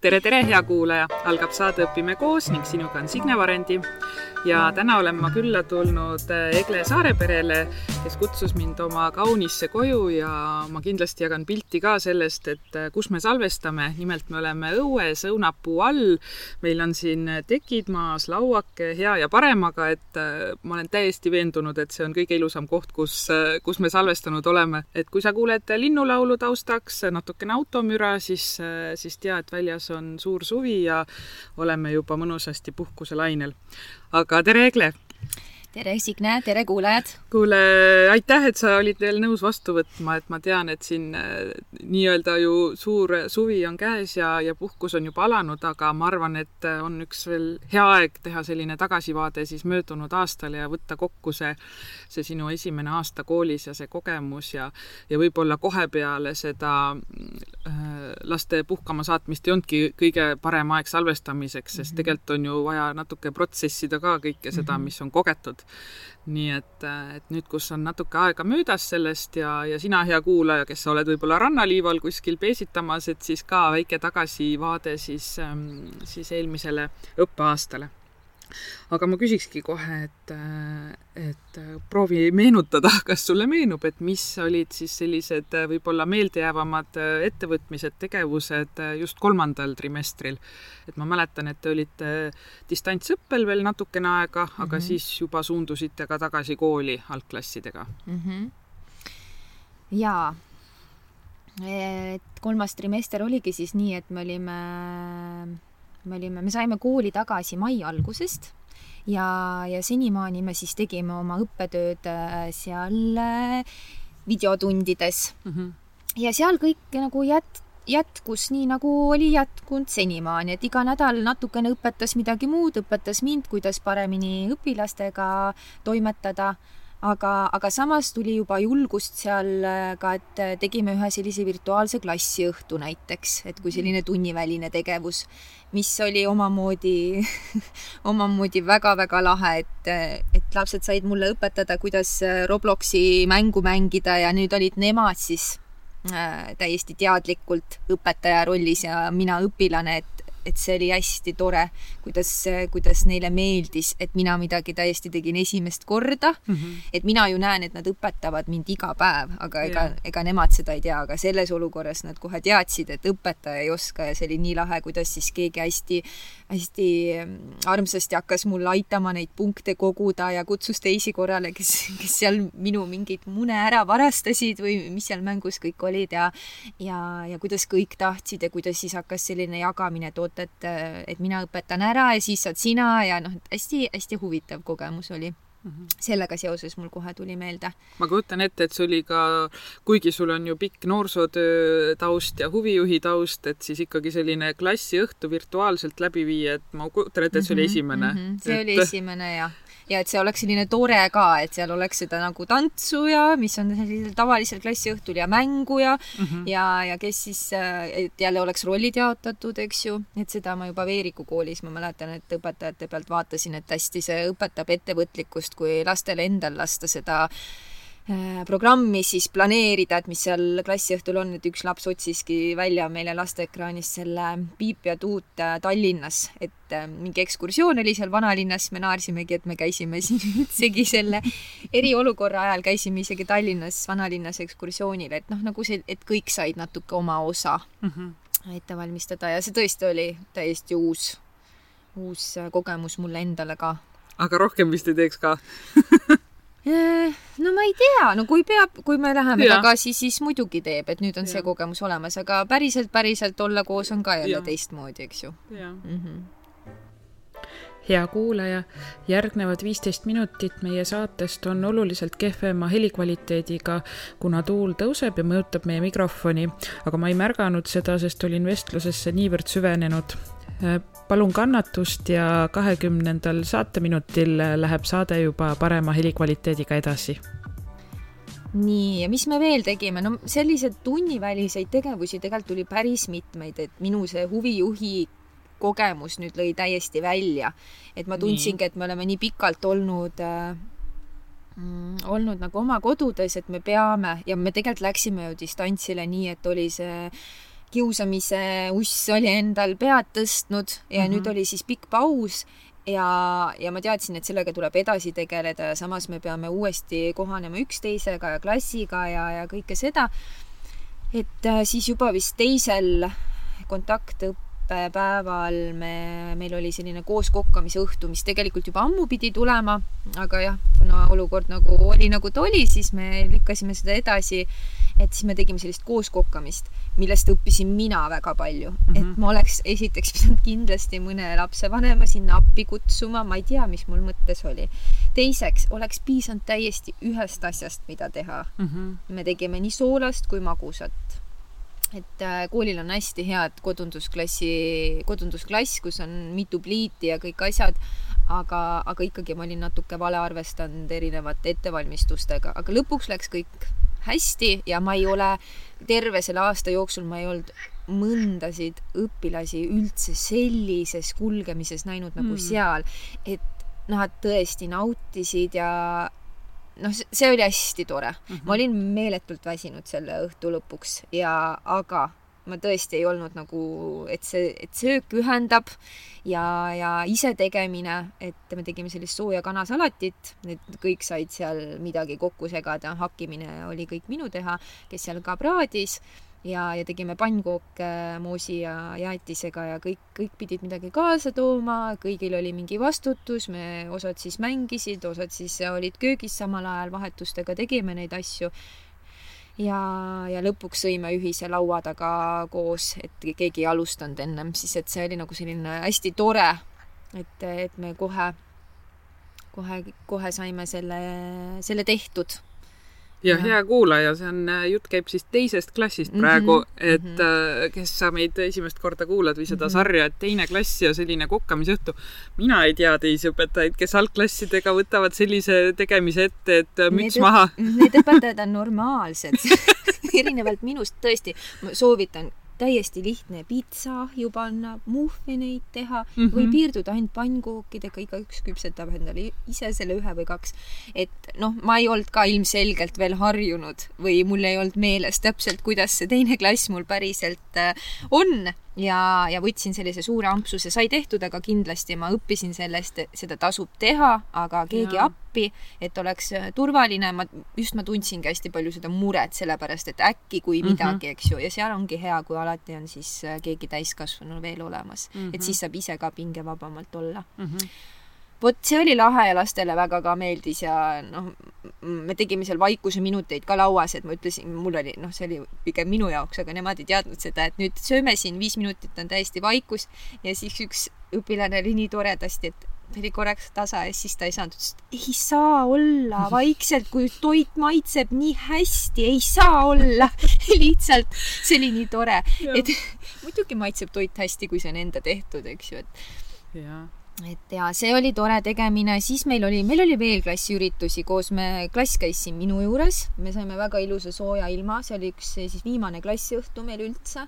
tere, tere, hea kuulaja! algab saade Õpime koos ning sinuga on Signe Varendi ja täna olen ma külla tulnud äh, Egle Saare perele, kes kutsus mind oma kaunisse koju ja ma kindlasti jagan pilti ka sellest, et äh, kus me salvestame. nimelt me oleme õues õunapuu all. meil on siin tekid maas, lauake hea ja paremaga, et äh, ma olen täiesti veendunud, et see on kõige ilusam koht, kus, kus me salvestanud oleme. et kui sa kuuled linnulaulu taustaks, natukene automüra, siis, siis tea, et väljas on suur suvi ja oleme juba mõnusasti puhkuselainel. Aga tere, Egle! Tere, Signe, tere kuulajad! kuule, aitäh, et sa olid veel nõus vastu võtma, et ma tean, et siin äh, nii-öelda ju suur suvi on käes ja, ja puhkus on juba alanud, aga ma arvan, et äh, on üks veel hea aeg teha selline tagasivaade siis möödunud aastale ja võtta kokku see, see sinu esimene aasta koolis ja see kogemus ja, ja võib-olla kohe peale seda äh, laste puhkama saatmist ei olnudki kõige parem aeg salvestamiseks, sest mhm. tegelikult on ju vaja natuke protsessida ka kõike seda, mhm. mis on kogetud nii et, et nüüd, kus on natuke aega möödas sellest ja, ja sina, hea kuulaja, kes sa oled võib-olla rannaliival kuskil peesitamas, et siis ka väike tagasivaade siis, ähm, siis eelmisele õppeaastale aga ma küsikski kohe, et, et proovi meenutada, kas sulle meenub, et mis olid siis sellised võib-olla meeldejäävamad ettevõtmised, tegevused just kolmandal trimestril. et ma mäletan, et te olite distantsõppel veel natukene aega, aga mm -hmm. siis juba suundusite ka tagasi kooli algklassidega mm. -hmm. jaa, et kolmas trimester oligi siis nii, et me olime me olime, me saime kooli tagasi mai algusest ja, ja senimaani me siis tegime oma õppetööd äh, seal äh, videotundides mm. -hmm. ja seal kõik nagu jät-, jätkus nii, nagu oli jätkunud senimaani, et iga nädal natukene õpetas midagi muud, õpetas mind, kuidas paremini õpilastega toimetada aga, aga samas tuli juba julgust seal äh, ka, et äh, tegime ühe sellise virtuaalse klassiõhtu näiteks, et kui selline tunniväline tegevus, mis oli omamoodi omamoodi väga-väga lahe, et, äh, et lapsed said mulle õpetada, kuidas Robloksi mängu mängida ja nüüd olid nemad siis täiesti teadlikult õpetaja rollis ja mina õpilane, et et see oli hästi tore, kuidas, kuidas neile meeldis, et mina midagi täiesti tegin esimest korda mm. -hmm. et mina ju näen, et nad õpetavad mind iga päev, aga ega yeah., ega nemad seda ei tea, aga selles olukorras nad kohe teadsid, et õpetaja ei oska ja see oli nii lahe, kuidas siis keegi hästi, hästi armsasti hakkas mulle aitama neid punkte koguda ja kutsus teisi korrale, kes, kes seal minu mingeid mune ära varastasid või mis seal mängus kõik olid ja ja, ja kuidas kõik tahtsid ja kuidas siis hakkas selline jagamine, et oot, et, et mina õpetan ära ja siis saad sina ja noh, hästi-hästi huvitav kogemus oli Mm -hmm. sellega seoses mul kohe tuli meelde. ma kujutan ette, et see oli ka, kuigi sul on ju pikk noorsootöö taust ja huvijuhi taust, et siis ikkagi selline klassiõhtu virtuaalselt läbi viia, et ma kujutan ette, et see oli mhm, esimene mm. -hmm. see et... oli esimene jah ja et see oleks selline tore ka, et seal oleks seda nagu tantsu ja mis on sellisel tavalisel klassiõhtul ja mängu ja mm, -hmm. ja, ja kes siis, et jälle oleks rollid jaotatud, eks ju, et seda ma juba Veeriku koolis, ma mäletan, et õpetajate pealt vaatasin, et hästi see õpetab ettevõtlikkust, kui lastel endal lasta seda programmi siis planeerida, et mis seal klassiõhtul on, et üks laps otsiski välja meile lasteekraanist selle Piip ja Tuut äh, Tallinnas, et äh, mingi ekskursioon oli seal vanalinnas, me naersimegi, et me käisime siin üldsegi selle eriolukorra ajal käisime isegi Tallinnas vanalinnas ekskursioonil, et noh, nagu see, et kõik said natuke oma osa mm -hmm. ette valmistada ja see tõesti oli täiesti uus, uus kogemus mulle endale ka. aga rohkem vist ei teeks ka Äh, no ma ei tea, no kui peab, kui me läheme ja. tagasi, siis muidugi teeb, et nüüd on ja. see kogemus olemas, aga päriselt, päriselt olla koos on ka jälle teistmoodi, eks ju. Mm -hmm. hea kuulaja, järgnevad viisteist minutit meie saatest on oluliselt kehvema helikvaliteediga, kuna tuul tõuseb ja mõjutab meie mikrofoni, aga ma ei märganud seda, sest olin vestlusesse niivõrd süvenenud Äh, palun kannatust ja kahekümnendal saateminutil läheb saade juba parema helikvaliteediga edasi. nii, ja mis me veel tegime, no selliseid tunniväliseid tegevusi tegelikult tuli päris mitmeid, et minu see huvijuhi kogemus nüüd lõi täiesti välja. et ma tundsingi, et me oleme nii pikalt olnud äh, mm, olnud nagu oma kodudes, et me peame ja me tegelikult läksime ju distantsile nii, et oli see kiusamise uss oli endal pead tõstnud ja mm -hmm. nüüd oli siis pikk paus ja, ja ma teadsin, et sellega tuleb edasi tegeleda ja samas me peame uuesti kohanema üksteisega ja klassiga ja, ja kõike seda. et äh, siis juba vist teisel kontaktõppepäeval me, meil oli selline koos kokkamise õhtu, mis tegelikult juba ammu pidi tulema, aga jah, kuna olukord nagu oli, nagu ta oli, siis me lükkasime seda edasi et siis me tegime sellist kooskokkamist, millest õppisin mina väga palju mm. -hmm. et ma oleks esiteks pidanud kindlasti mõne lapsevanema sinna appi kutsuma, ma ei tea, mis mul mõttes oli. teiseks oleks piisanud täiesti ühest asjast, mida teha mm. -hmm. me tegime nii soolast kui magusat et äh, koolil on hästi head kodundusklassi, kodundusklass, kus on mitu pliiti ja kõik asjad, aga, aga ikkagi ma olin natuke vale arvestanud erinevate ettevalmistustega, aga lõpuks läks kõik hästi ja ma ei ole terve selle aasta jooksul, ma ei olnud mõndasid õpilasi üldse sellises kulgemises näinud nagu mm. seal, et nad tõesti nautisid ja noh, see oli hästi tore mm. -hmm. ma olin meeletult väsinud selle õhtu lõpuks ja, aga ma tõesti ei olnud nagu, et see, et söök ühendab ja, ja isetegemine, et me tegime sellist sooja kanasalatit, need kõik said seal midagi kokku segada, hakkimine oli kõik minu teha, kes seal ka praadis ja, ja tegime pannkooke moosi ja jäätisega ja kõik, kõik pidid midagi kaasa tooma, kõigil oli mingi vastutus, me osad siis mängisid, osad siis olid köögis samal ajal, vahetustega tegime neid asju. Ja, ja lõpuks sõime ühise laua taga koos, et keegi ei alustanud ennem, siis et see oli nagu selline hästi tore, et, et me kohe, kohe, kohe saime selle, selle tehtud ja hea kuulaja, see on, äh, jutt käib siis teisest klassist mhm, praegu mm, -hmm, et mm -hmm. kes sa meid esimest korda kuulad või seda mm -hmm. sarja, et teine klass ja selline kokkamisõhtu. mina ei tea teisi õpetajaid, kes algklassidega võtavad sellise tegemise ette, et äh, müts need, maha. Need õpetajad on normaalsed erinevalt minust tõesti, ma soovitan täiesti lihtne pitsaahju panna, muffineid teha mm -hmm. või piirduda ainult pannkookidega, igaüks küpsetab endale ise selle ühe või kaks. et noh, ma ei olnud ka ilmselgelt veel harjunud või mul ei olnud meeles täpselt, kuidas see teine klass mul päriselt äh, on ja, ja võtsin sellise suure ampsu, see sai tehtud, aga kindlasti ma õppisin sellest, seda tasub teha, aga keegi ja. appi, et oleks äh, turvaline, ma, just ma tundsingi hästi palju seda muret, sellepärast et äkki kui mhm. midagi mm, -hmm. eks ju, ja seal ongi hea, kui alati on siis äh, keegi täiskasvanu veel olemas mm, -hmm. et siis saab ise ka pingevabamalt olla mm. -hmm vot see oli lahe ja lastele väga ka meeldis ja noh, me tegime seal vaikuse minuteid ka lauas, et ma ütlesin, mul oli, noh, see oli pigem minu jaoks, aga nemad ei teadnud seda, et nüüd sööme siin viis minutit on täiesti vaikus ja siis üks õpilane oli nii toredasti, et ta oli korraks tasa ja siis ta ei saanud, ütles, et ei saa olla vaikselt, kui toit maitseb nii hästi, ei saa olla lihtsalt see oli nii tore, et muidugi maitseb toit hästi, kui see on enda tehtud, eks ju, et. jah et ja see oli tore tegemine, siis meil oli, meil oli veel klassiüritusi koos, me, klass käis siin minu juures, me saime väga ilusa sooja ilma, see oli üks siis viimane klassiõhtu meil üldse.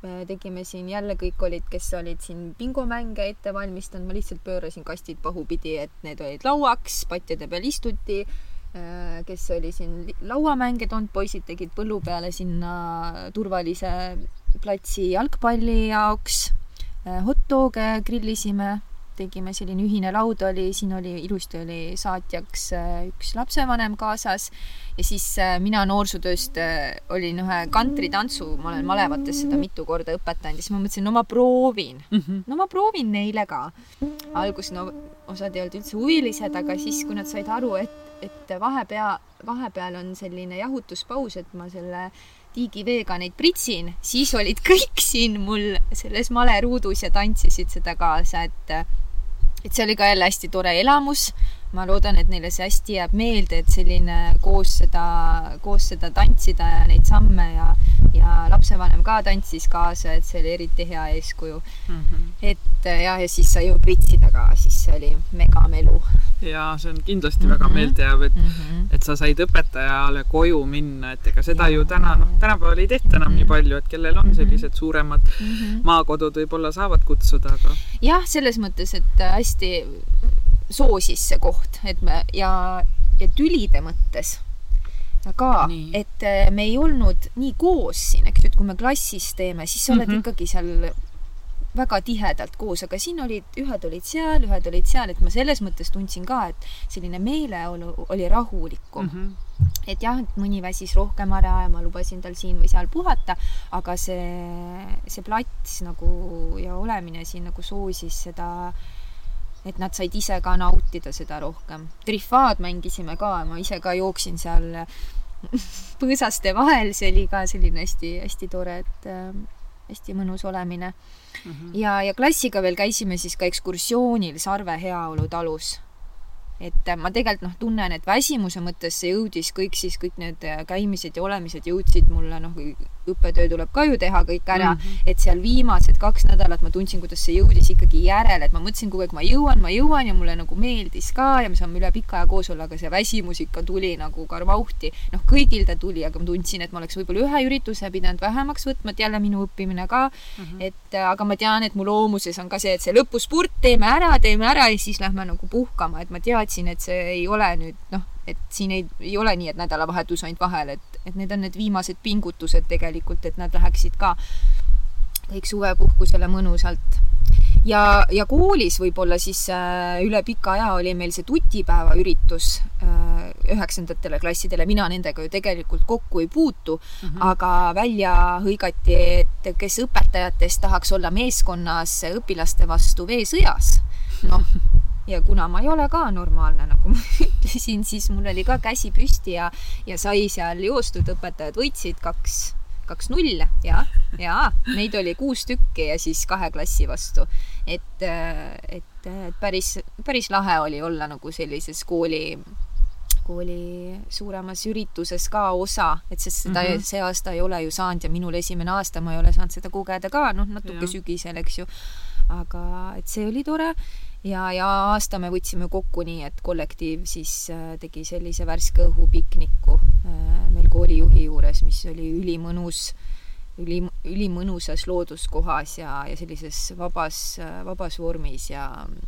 me tegime siin jälle, kõik olid, kes olid siin bingomänge ette valmistanud, ma lihtsalt pöörasin kastid pahupidi, et need olid lauaks, patjade peal istuti. Äh, kes oli siin lauamänge toonud, poisid tegid põllu peale sinna turvalise platsi jalgpalli jaoks. Äh, hot dog'e grillisime tegime, selline ühine laud oli, siin oli ilusti oli saatjaks äh, üks lapsevanem kaasas ja siis äh, mina noorsootööst äh, olin ühe kantritantsu, ma olen malevates seda mitu korda õpetanud ja siis ma mõtlesin, no ma proovin mm, -hmm. no ma proovin neile ka. alguses no osad ei olnud üldse huvilised, aga siis, kui nad said aru, et, et vahepea, vahepeal on selline jahutuspaus, et ma selle tiigiveega neid pritsin, siis olid kõik siin mul selles maleruudus ja tantsisid seda kaasa, et et see oli ka jälle hästi tore elamus. Ma loodan, et neile see hästi jääb meelde, et selline koos seda, koos seda tantsida ja neid samme ja, ja lapsevanem ka tantsis kaasa, et see oli eriti hea eeskuju mm. -hmm. et ja, ja siis sai ju pritsida ka, siis see oli megamelu. ja see on kindlasti mm -hmm. väga mhm. meeldejääv, et mm, -hmm. et sa said õpetajale koju minna, et ega seda ja, ju täna, noh, tänapäeval ei tehta enam mm -hmm. nii palju, et kellel on mhm. sellised suuremad mm -hmm. maakodud võib-olla saavad kutsuda, aga. jah, selles mõttes, et hästi soosis see koht, et me ja, ja tülide mõttes ka, et äh, me ei olnud nii koos siin, eks ju, et kui me klassis teeme, siis sa oled mm. -hmm. ikkagi seal väga tihedalt koos, aga siin olid, ühed olid seal, ühed olid seal, et ma selles mõttes tundsin ka, et selline meeleolu oli rahulikum mm. -hmm. et jah, et mõni väsis rohkem ära ja ma lubasin tal siin või seal puhata, aga see, see plats nagu ja olemine siin nagu soosis seda et nad said ise ka nautida seda rohkem. Trifaad mängisime ka, ma ise ka jooksin seal põõsaste vahel, see oli ka selline hästi-hästi tore, et äh, hästi mõnus olemine mm. -hmm. ja, ja klassiga veel käisime siis ka ekskursioonil Sarve Heaolu talus. et äh, ma tegelikult noh, tunnen, et väsimuse mõttes see jõudis kõik siis, kõik need äh, käimised ja olemised jõudsid mulle, noh, õppetöö tuleb ka ju teha kõik ära mm, -hmm. et seal viimased kaks nädalat ma tundsin, kuidas see jõudis ikkagi järele, et ma mõtlesin kogu aeg, ma jõuan, ma jõuan ja mulle nagu meeldis ka ja me saame üle pika aja koos olla, aga see väsimus ikka tuli nagu karvauhti. noh, kõigil ta tuli, aga ma tundsin, et ma oleks võib-olla ühe ürituse pidanud vähemaks võtma, et jälle minu õppimine ka mm. -hmm. et äh, aga ma tean, et mu loomuses on ka see, et see lõpuspurt, teeme ära, teeme ära ja siis lähme nagu puhkama, et ma teadsin, et see ei ole nüüd noh, et siin ei, ei ole nii, et nädalavahetus ainult vahel, et, et need on need viimased pingutused tegelikult, et nad läheksid ka kõik suvepuhkusele mõnusalt. ja, ja koolis võib-olla siis äh, üle pika aja oli meil see tutipäeva üritus äh, üheksandatele klassidele, mina nendega ju tegelikult kokku ei puutu mm, -hmm. aga välja hõigati, et kes õpetajatest tahaks olla meeskonnas õpilaste vastu veesõjas. noh ja kuna ma ei ole ka normaalne, nagu ma ütlesin, siis mul oli ka käsi püsti ja, ja sai seal joostud, õpetajad võitsid kaks, kaks null ja, ja neid oli kuus tükki ja siis kahe klassi vastu. et, et, et päris, päris lahe oli olla nagu sellises kooli kooli suuremas ürituses ka osa, et sest seda mm -hmm. see aasta ei ole ju saanud ja minul esimene aasta ma ei ole saanud seda kogeda ka, noh, natuke ja. sügisel, eks ju. aga et see oli tore ja, ja aasta me võtsime kokku nii, et kollektiiv siis äh, tegi sellise värske õhu pikniku äh, meil koolijuhi juures, mis oli ülimõnus, üli, ülimõnusas looduskohas ja, ja sellises vabas, vabas vormis ja,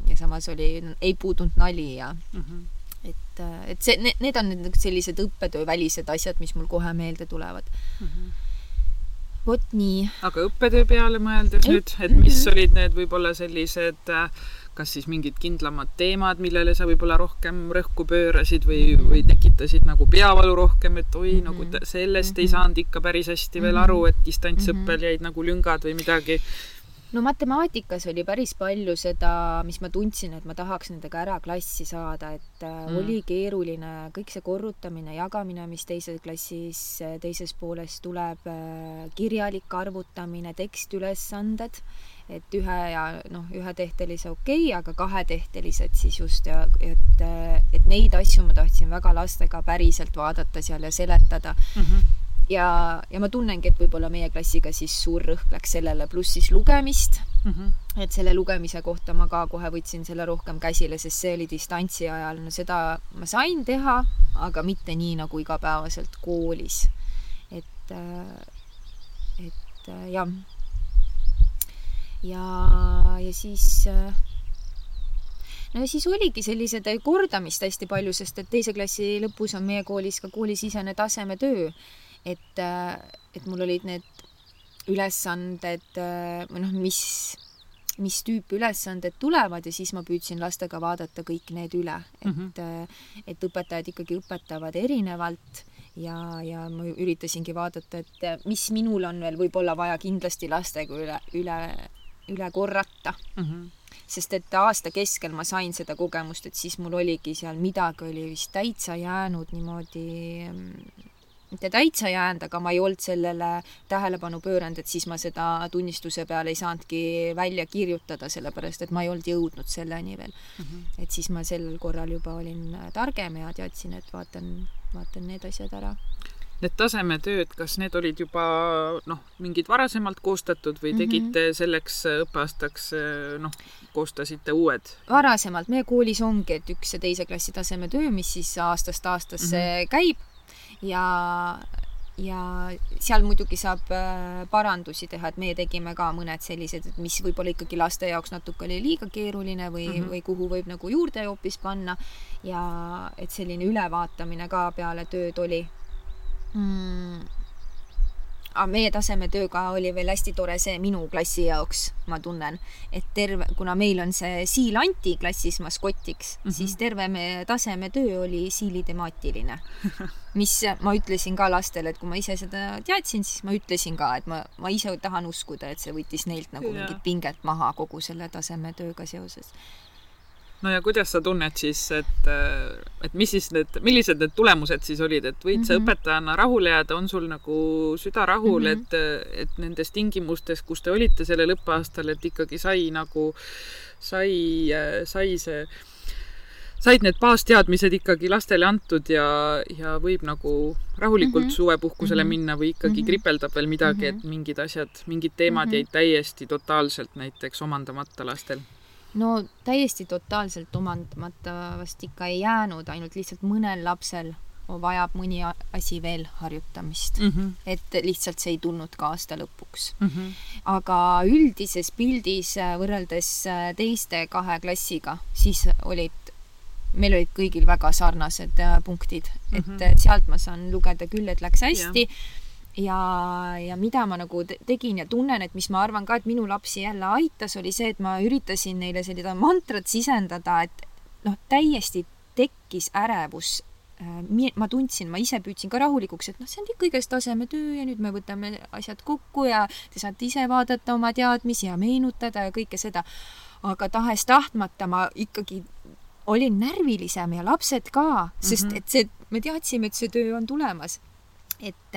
ja samas oli, ei puudunud nali ja mm -hmm. et, et see, need on need sellised õppetöövälised asjad, mis mul kohe meelde tulevad mm. -hmm vot nii. aga õppetöö peale mõeldes nüüd, et mis olid need võib-olla sellised äh, kas siis mingid kindlamad teemad, millele sa võib-olla rohkem rõhku pöörasid või, või tekitasid nagu peavalu rohkem, et oi mm, -hmm. nagu sellest mm -hmm. ei saanud ikka päris hästi veel aru, et distantsõppel jäid nagu lüngad või midagi no matemaatikas oli päris palju seda, mis ma tundsin, et ma tahaks nendega ära klassi saada, et mm. oli keeruline kõik see korrutamine, jagamine, mis teises klassis teises pooles tuleb, kirjalik arvutamine, tekstülesanded, et ühe ja noh, ühetehtelised okei okay,, aga kahetehtelised siis just ja et, et neid asju ma tahtsin väga lastega päriselt vaadata seal ja seletada mm. -hmm ja, ja ma tunnengi, et võib-olla meie klassiga siis suur rõhk läks sellele, pluss siis lugemist mm. -hmm. et selle lugemise kohta ma ka kohe võtsin selle rohkem käsile, sest see oli distantsi ajal, no seda ma sain teha, aga mitte nii nagu igapäevaselt koolis. et, et jah. Ja, ja siis no ja siis oligi sellised kordamist hästi palju, sest et teise klassi lõpus on meie koolis ka koolisisene tasemetöö et, et mul olid need ülesanded või noh, mis, mis tüüpi ülesanded tulevad ja siis ma püüdsin lastega vaadata kõik need üle, et mm, -hmm. et õpetajad ikkagi õpetavad erinevalt ja, ja ma üritasingi vaadata, et mis minul on veel võib-olla vaja kindlasti lastega üle, üle, üle korrata mm. -hmm sest et aasta keskel ma sain seda kogemust, et siis mul oligi seal midagi oli vist täitsa jäänud niimoodi mitte täitsa jäänud, aga ma ei olnud sellele tähelepanu pööranud, et siis ma seda tunnistuse peale ei saanudki välja kirjutada, sellepärast et ma ei olnud jõudnud selleni veel mm. -hmm. et siis ma sellel korral juba olin targem ja teadsin, et vaatan, vaatan need asjad ära. Need tasemetööd, kas need olid juba noh, mingid varasemalt koostatud või tegite mm -hmm. selleks õppeaastaks noh, koostasite uued? varasemalt, meie koolis ongi, et üks ja teise klassi tasemetöö, mis siis aastast aastasse mm -hmm. käib ja, ja seal muidugi saab äh, parandusi teha, et meie tegime ka mõned sellised, et mis võib-olla ikkagi laste jaoks natuke oli liiga keeruline või mm, -hmm. või kuhu võib nagu juurde hoopis panna. ja et selline ülevaatamine ka peale tööd oli mm, aga meie tasemetööga oli veel hästi tore see minu klassi jaoks, ma tunnen, et terve, kuna meil on see Siil Anti klassis maskotiks mm, -hmm. siis terve meie tasemetöö oli Siili temaatiline. mis ma ütlesin ka lastele, et kui ma ise seda teadsin, siis ma ütlesin ka, et ma, ma ise tahan uskuda, et see võttis neilt nagu ja. mingit pinget maha kogu selle tasemetööga seoses no ja kuidas sa tunned siis, et, et mis siis need, millised need tulemused siis olid, et võid mm -hmm. sa mhm. õpetajana rahule jääda, on sul nagu süda rahul mm, -hmm. et, et nendes tingimustes, kus te olite sellel õppeaastal, et ikkagi sai nagu, sai, sai see said need baasteadmised ikkagi lastele antud ja, ja võib nagu rahulikult mm -hmm. suvepuhkusele mm -hmm. minna või ikkagi mm -hmm. kripeldab veel midagi mm, -hmm. et mingid asjad, mingid teemad mm -hmm. jäid täiesti totaalselt näiteks omandamata lastel no täiesti totaalselt omandamata vast ikka ei jäänud, ainult lihtsalt mõnel lapsel vajab mõni asi veel harjutamist mm. -hmm. et lihtsalt see ei tulnud ka aasta lõpuks mm. -hmm. aga üldises pildis äh, võrreldes äh, teiste kahe klassiga, siis olid, meil olid kõigil väga sarnased äh, punktid mm, -hmm. et mhm. sealt ma saan lugeda küll, et läks hästi yeah ja, ja mida ma nagu tegin ja tunnen, et mis ma arvan ka, et minu lapsi jälle aitas, oli see, et ma üritasin neile seda mantrat sisendada, et noh, täiesti tekkis ärevus äh, ma tundsin, ma ise püüdsin ka rahulikuks, et noh, see on kõigest tasemetöö ja nüüd me võtame asjad kokku ja te saate ise vaadata oma teadmisi ja meenutada ja kõike seda. aga tahes-tahtmata ma ikkagi olin närvilisem ja lapsed ka, sest -hmm. et see, me teadsime, et see töö on tulemas. et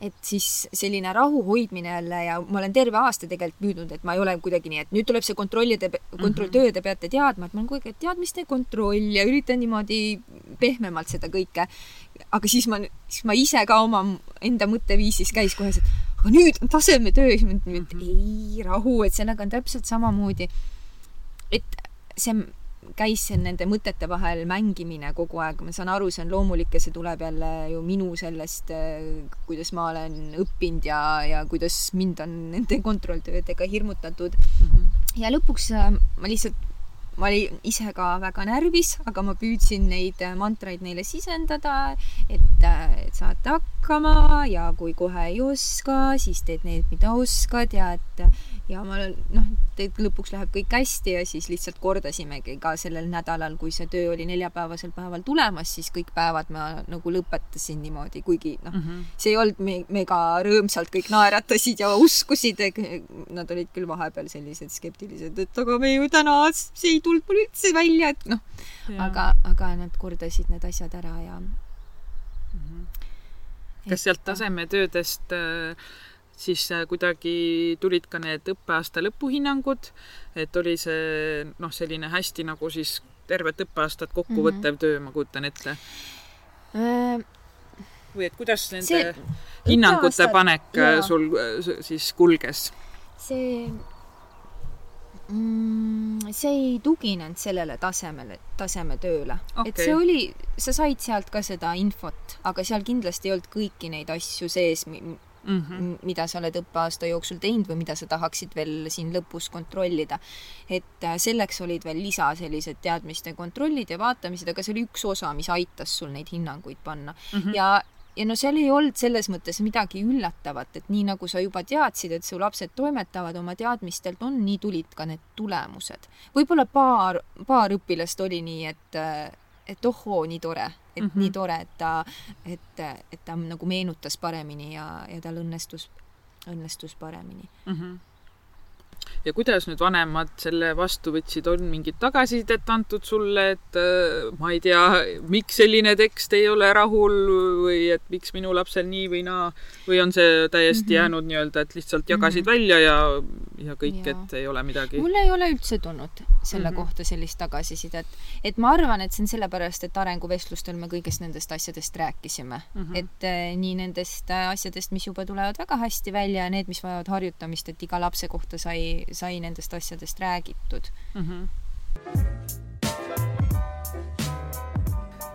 et siis selline rahu hoidmine jälle ja ma olen terve aasta tegelikult püüdnud, et ma ei ole kuidagi nii, et nüüd tuleb see kontrollide, kontrolltöö, mhm. te peate teadma, et ma olen kogu aeg teadmiste kontroll ja üritan niimoodi pehmemalt seda kõike. aga siis ma, siis ma ise ka oma enda mõtteviisis käis kohe see, et aga nüüd on tasemetöö, siis ma mõtlen, et ei rahu, et sellega on täpselt samamoodi. et see käis siin nende mõtete vahel mängimine kogu aeg, ma saan aru, see on loomulik ja see tuleb jälle ju minu sellest, äh, kuidas ma olen õppinud ja, ja kuidas mind on nende kontrolltöödega hirmutatud mm. -hmm. ja lõpuks äh, ma lihtsalt, ma olin ise ka väga närvis, aga ma püüdsin neid äh, mantraid neile sisendada, et, et saate hakkama ja kui kohe ei oska, siis teed need, mida oskad ja et ja ma noh, lõpuks läheb kõik hästi ja siis lihtsalt kordasimegi ka sellel nädalal, kui see töö oli neljapäevasel päeval tulemas, siis kõik päevad ma nagu lõpetasin niimoodi, kuigi noh mm, -hmm. see ei olnud me mega rõõmsalt, kõik naeratasid ja uskusid, nad olid küll vahepeal sellised skeptilised, et aga me ju täna, see ei tulnud mul üldse välja, et noh, aga, aga nad kordasid need asjad ära ja mm. -hmm. kas sealt tasemetöödest äh, siis äh, kuidagi tulid ka need õppeaasta lõpuhinnangud, et oli see noh, selline hästi nagu siis tervet õppeaastat kokku võttev mm -hmm. töö, ma kujutan ette äh,. või et kuidas nende hinnangute õppeaasta... panek äh, jaa. sul äh, siis kulges? see mm, see ei tuginenud sellele tasemele, tasemetööle okay.. et see oli, sa said sealt ka seda infot, aga seal kindlasti ei olnud kõiki neid asju sees, mm, -hmm. mida sa oled õppeaasta jooksul teinud või mida sa tahaksid veel siin lõpus kontrollida. et äh, selleks olid veel lisa sellised teadmiste kontrollid ja vaatamised, aga see oli üks osa, mis aitas sul neid hinnanguid panna mm. -hmm. ja ja no seal ei olnud selles mõttes midagi üllatavat, et nii nagu sa juba teadsid, et su lapsed toimetavad oma teadmistelt, on, nii tulid ka need tulemused. võib-olla paar, paar õpilast oli nii, et äh, et ohoo, nii tore, et mm -hmm. nii tore, et ta, et, et ta nagu meenutas paremini ja, ja tal õnnestus, õnnestus paremini mm. -hmm ja kuidas nüüd vanemad selle vastu võtsid, on mingit tagasisidet antud sulle, et äh, ma ei tea, miks selline tekst ei ole rahul või et miks minu lapsel nii või naa või on see täiesti mm -hmm. jäänud nii-öelda, et lihtsalt jagasid mm -hmm. välja ja, ja kõik, et ei ole midagi? mul ei ole üldse tulnud selle mm -hmm. kohta sellist tagasisidet, et ma arvan, et see on sellepärast, et arenguvestlustel me kõigest nendest asjadest rääkisime mm, -hmm. et äh, nii nendest äh, asjadest, mis juba tulevad väga hästi välja ja need, mis vajavad harjutamist, et iga lapse kohta sai sai nendest asjadest räägitud mm. -hmm.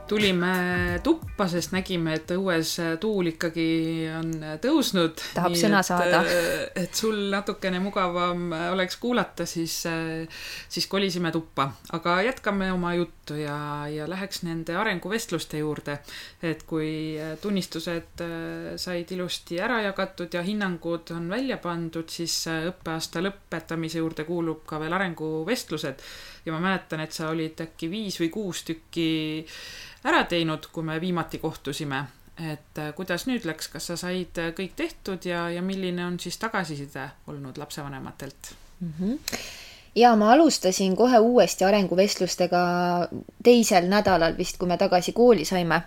Tulime tuppa, sest nägime, et õues tuul ikkagi on tõusnud. tahab sõna et, saada. et sul natukene mugavam oleks kuulata, siis, siis kolisime tuppa. aga jätkame oma juttu ja, ja läheks nende arenguvestluste juurde. et kui tunnistused said ilusti ära jagatud ja hinnangud on välja pandud, siis õppeaasta lõpetamise juurde kuulub ka veel arenguvestlused ja ma mäletan, et sa olid äkki viis või kuus tükki ära teinud, kui me viimati kohtusime. et äh, kuidas nüüd läks, kas sa said äh, kõik tehtud ja, ja milline on siis tagasiside olnud lapsevanematelt mm? -hmm ja ma alustasin kohe uuesti arenguvestlustega teisel nädalal vist, kui me tagasi kooli saime,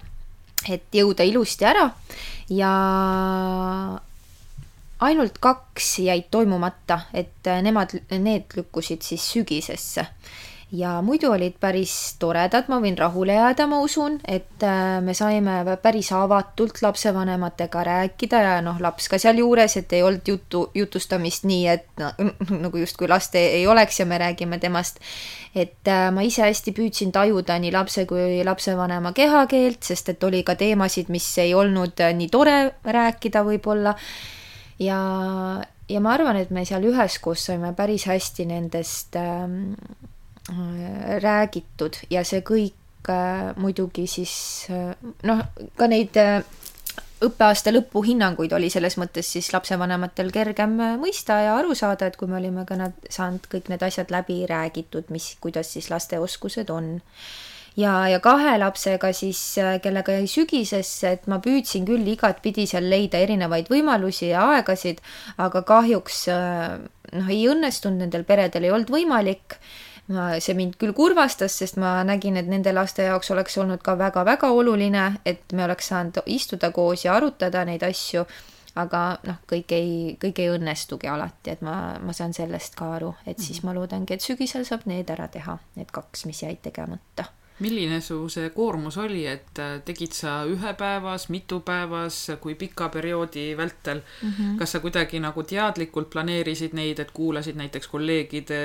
et jõuda ilusti ära ja ainult kaks jäid toimumata, et nemad, need lükkusid siis sügisesse ja muidu olid päris toredad, ma võin rahule jääda, ma usun, et äh, me saime päris avatult lapsevanematega rääkida ja noh, laps ka sealjuures, et ei olnud jutu, jutustamist nii, et no, nagu justkui last ei, ei oleks ja me räägime temast. et äh, ma ise hästi püüdsin tajuda nii lapse kui lapsevanema kehakeelt, sest et oli ka teemasid, mis ei olnud äh, nii tore rääkida võib-olla ja, ja ma arvan, et me seal üheskoos saime päris hästi nendest ähm, Äh, räägitud ja see kõik äh, muidugi siis äh, noh, ka neid õppeaasta lõpuhinnanguid oli selles mõttes siis lapsevanematel kergem mõista ja aru saada, et kui me olime ka nad saanud kõik need asjad läbi räägitud, mis, kuidas siis laste oskused on. Ja, ja kahe lapsega siis, kellega jäi sügisesse, et ma püüdsin küll igatpidi seal leida erinevaid võimalusi ja aegasid, aga kahjuks noh, ei õnnestunud, nendel peredel ei olnud võimalik ma, see mind küll kurvastas, sest ma nägin, et nende laste jaoks oleks olnud ka väga-väga oluline, et me oleks saanud istuda koos ja arutada neid asju, aga noh, kõik ei, kõik ei õnnestugi alati, et ma, ma saan sellest ka aru, et siis mhm. ma loodangi, et sügisel saab need ära teha, need kaks, mis jäid tegemata milline su see koormus oli, et äh, tegid sa ühepäevas, mitupäevas, kui pika perioodi vältel mm? -hmm. kas sa kuidagi nagu teadlikult planeerisid neid, et kuulasid näiteks kolleegide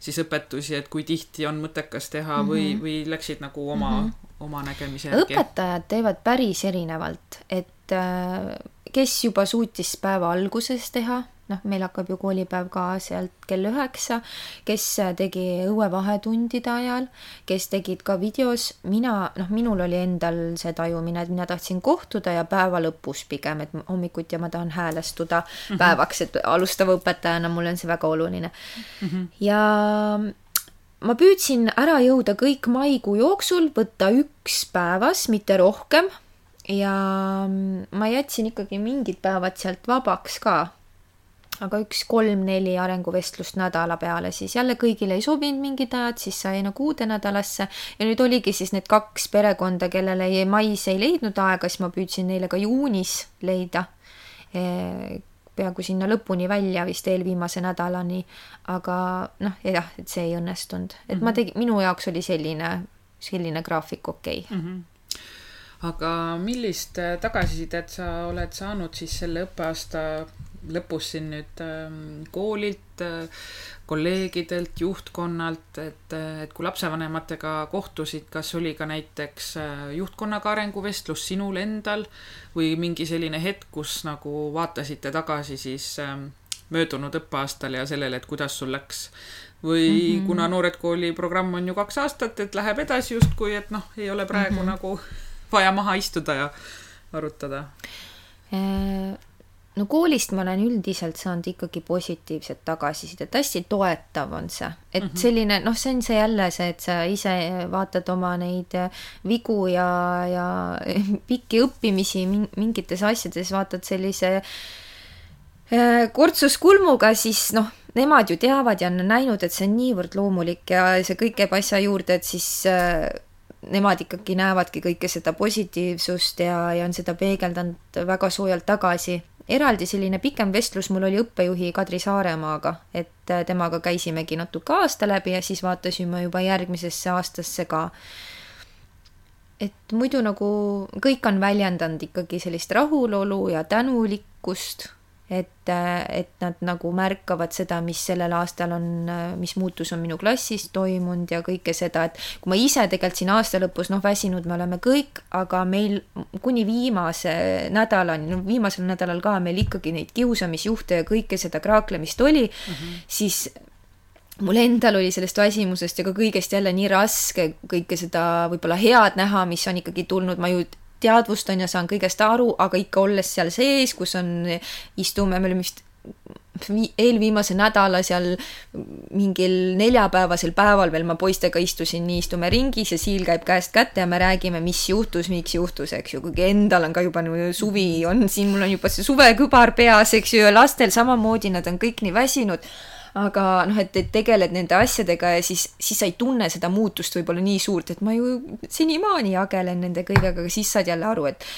siis õpetusi, et kui tihti on mõttekas teha mm -hmm. või, või läksid nagu oma mm, -hmm. oma nägemise järgi? õpetajad teevad päris erinevalt, et äh, kes juba suutis päeva alguses teha noh, meil hakkab ju koolipäev ka sealt kell üheksa, kes tegi õuevahetundide ajal, kes tegid ka videos, mina, noh, minul oli endal see tajumine, et mina tahtsin kohtuda ja päeva lõpus pigem, et hommikuti ma tahan häälestuda -hmm. päevaks, et alustava õpetajana mulle on see väga oluline mm. -hmm. ja ma püüdsin ära jõuda kõik maikuu jooksul, võtta üks päevas, mitte rohkem ja ma jätsin ikkagi mingid päevad sealt vabaks ka aga üks kolm-neli arenguvestlust nädala peale, siis jälle kõigile ei sobinud mingid ajad, siis sai nagu uude nädalasse ja nüüd oligi siis need kaks perekonda, kellele mais ei leidnud aega, siis ma püüdsin neile ka juunis leida e peaaegu sinna lõpuni välja vist eelviimase nädalani, aga noh, jah, et see ei õnnestunud, et mm -hmm. ma mhm. tegin, minu jaoks oli selline, selline graafik okei okay. mm. -hmm aga millist tagasisidet sa oled saanud siis selle õppeaasta lõpus siin nüüd ähm, koolilt, äh, kolleegidelt, juhtkonnalt, et, äh, et kui lapsevanematega kohtusid, kas oli ka näiteks äh, juhtkonnaga arenguvestlus sinul endal või mingi selline hetk, kus nagu vaatasite tagasi siis ähm, möödunud õppeaastal ja sellele, et kuidas sul läks? või mm -hmm. kuna Noored Kooli programm on ju kaks aastat, et läheb edasi justkui, et noh, ei ole praegu mm -hmm. nagu vaja maha istuda ja arutada no koolist ma olen üldiselt saanud ikkagi positiivset tagasisidet, hästi toetav on see, et mm -hmm. selline noh, see on see jälle see, et sa ise vaatad oma neid vigu ja, ja pikki õppimisi mingites asjades, vaatad sellise äh, kortsuskulmuga, siis noh, nemad ju teavad ja on näinud, et see on niivõrd loomulik ja see kõik käib asja juurde, et siis äh, nemad ikkagi näevadki kõike seda positiivsust ja, ja on seda peegeldanud väga soojalt tagasi eraldi selline pikem vestlus mul oli õppejuhi Kadri Saaremaaga, et äh, temaga käisimegi natuke aasta läbi ja siis vaatasime juba järgmisesse aastasse ka. et muidu nagu kõik on väljendanud ikkagi sellist rahulolu ja tänulikkust et, et nad nagu märkavad seda, mis sellel aastal on, mis muutus on minu klassis toimunud ja kõike seda, et kui ma ise tegelikult siin aasta lõpus, noh, väsinud me oleme kõik, aga meil kuni viimase nädalani, no viimasel nädalal ka meil ikkagi neid kiusamisjuhte ja kõike seda kraaklemist oli mm, -hmm. siis mul endal oli sellest väsimusest ja ka kõigest jälle nii raske kõike seda võib-olla head näha, mis on ikkagi tulnud, ma ju teadvustan ja saan kõigest aru, aga ikka olles seal sees, kus on, istume, me olime vist eelviimase nädala seal mingil neljapäevasel päeval veel ma poistega istusin, nii istume ringis ja Siil käib käest kätte ja me räägime, mis juhtus, miks juhtus, eks ju, kuigi endal on ka juba nagu suvi on siin, mul on juba see suvekübar peas, eks ju, ja lastel samamoodi, nad on kõik nii väsinud aga noh, et, et tegeled nende asjadega ja siis, siis sa ei tunne seda muutust võib-olla nii suurt, et ma ju senimaani jagelen nende kõigega, aga siis saad jälle aru, et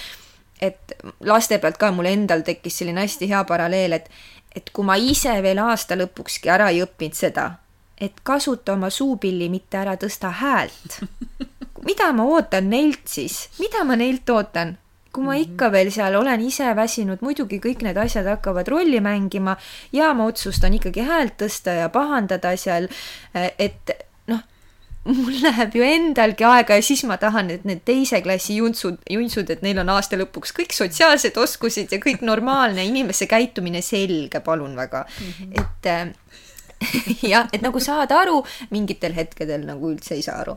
et laste pealt ka mul endal tekkis selline hästi hea paralleel, et et kui ma ise veel aasta lõpukski ära ei õppinud seda, et kasuta oma suupilli, mitte ära tõsta häält. mida ma ootan neilt siis, mida ma neilt ootan? Kui ma ikka mhm. veel seal olen ise väsinud, muidugi kõik need asjad hakkavad rolli mängima ja ma otsustan ikkagi häält tõsta ja pahandada seal, et noh, mul läheb ju endalgi aega ja siis ma tahan, et need teise klassi juntsud, juntsud, et neil on aasta lõpuks kõik sotsiaalsed oskused ja kõik normaalne inimese käitumine selge, palun väga mm. -hmm. et jah, et nagu saada aru, mingitel hetkedel nagu üldse ei saa aru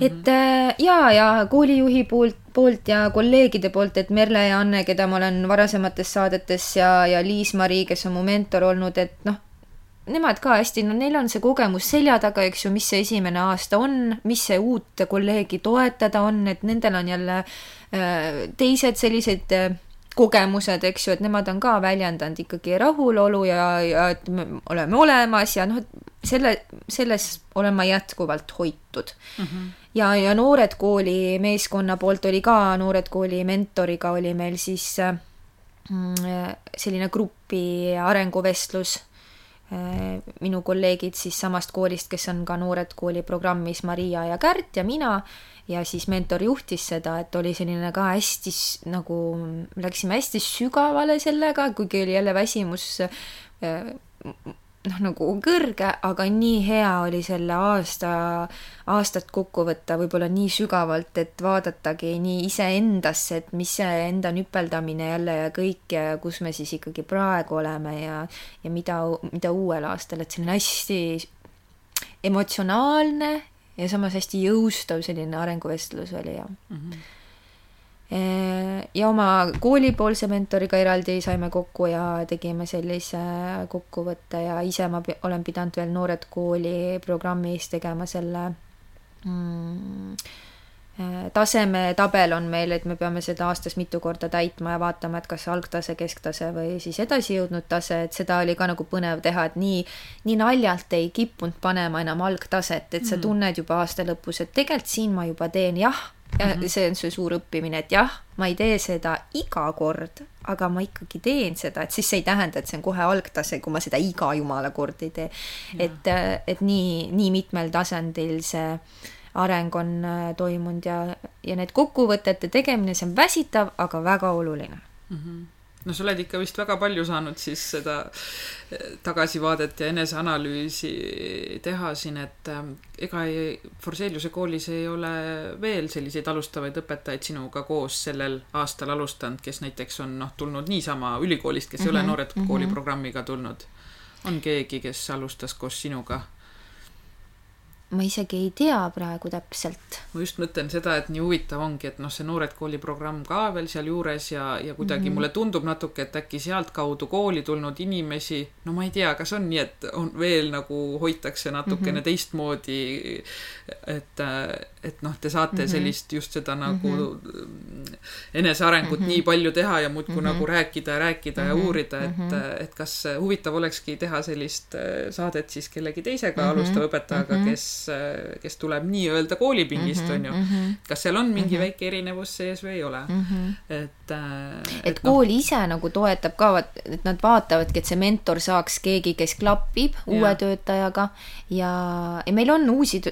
et mhm. äh, ja, ja koolijuhi poolt, poolt ja kolleegide poolt, et Merle ja Anne, keda ma olen varasemates saadetes ja, ja Liis-Mari, kes on mu mentor olnud, et noh, nemad ka hästi, no neil on see kogemus selja taga, eks ju, mis see esimene aasta on, mis see uut kolleegi toetada on, et nendel on jälle äh, teised sellised äh, kogemused, eks ju, et nemad on ka väljendanud ikkagi rahulolu ja, ja et me oleme olemas ja noh, et selle, selles olen ma jätkuvalt hoitud mm. -hmm ja, ja Noored Kooli meeskonna poolt oli ka, Noored Kooli mentoriga oli meil siis mm, selline grupi arenguvestlus. minu kolleegid siis samast koolist, kes on ka Noored Kooli programmis, Maria ja Kärt ja mina, ja siis mentor juhtis seda, et oli selline ka hästi nagu, läksime hästi sügavale sellega, kuigi oli jälle väsimus noh, nagu kõrge, aga nii hea oli selle aasta, aastat kokku võtta võib-olla nii sügavalt, et vaadatagi nii iseendasse, et mis see enda nüpeldamine jälle ja kõik ja kus me siis ikkagi praegu oleme ja, ja mida, mida uuel aastal, et selline hästi emotsionaalne ja samas hästi jõustav selline arenguvestlus oli ja mm. -hmm ja oma koolipoolse mentoriga eraldi saime kokku ja tegime sellise kokkuvõtte ja ise ma olen pidanud veel Noored Kooli programmis tegema selle mm, äh, tasemetabel on meil, et me peame seda aastas mitu korda täitma ja vaatama, et kas algtase, kesktase või siis edasijõudnud tase, et seda oli ka nagu põnev teha, et nii, nii naljalt ei kippunud panema enam algtaset, et sa mm. tunned juba aasta lõpus, et tegelikult siin ma juba teen jah ja mm -hmm. see on see suur õppimine, et jah, ma ei tee seda iga kord, aga ma ikkagi teen seda, et siis see ei tähenda, et see on kohe algtase, kui ma seda iga jumala kord ei tee. et, et nii, nii mitmel tasandil see areng on äh, toimunud ja, ja need kokkuvõtete tegemine, see on väsitav, aga väga oluline mm. -hmm no sa oled ikka vist väga palju saanud siis seda eh, tagasivaadet ja eneseanalüüsi teha siin, et eh, ega ei, Forseliuse koolis ei ole veel selliseid alustavaid õpetajaid sinuga koos sellel aastal alustanud, kes näiteks on noh, tulnud niisama ülikoolist, kes mm -hmm, ei ole mhm, Noored mm -hmm. Kooli programmiga tulnud. on keegi, kes alustas koos sinuga? Ma isegi ei tea praegu täpselt. ma just mõtlen seda, et nii huvitav ongi, et noh, see Noored Kooli programm ka veel sealjuures ja, ja kuidagi mm -hmm. mulle tundub natuke, et äkki sealtkaudu kooli tulnud inimesi, no ma ei tea, kas on nii, et on veel nagu hoitakse natukene mm -hmm. teistmoodi. et, et noh, te saate mm -hmm. sellist just seda nagu mm -hmm. enesearengut mm -hmm. nii palju teha ja muudkui mm -hmm. nagu rääkida ja rääkida mm -hmm. ja uurida, et -hmm. et kas huvitav olekski teha sellist saadet siis kellegi teisega mm -hmm. alustava õpetajaga mm, -hmm. kes kes tuleb nii-öelda koolipingist mm, -hmm, on ju mm. -hmm. kas seal on mingi mm -hmm. väike erinevus sees või ei ole mm? -hmm. et äh,, et, et kool no. ise nagu toetab ka, et nad vaatavadki, et see mentor saaks keegi, kes klapib ja. uue töötajaga ja, ja meil on uusi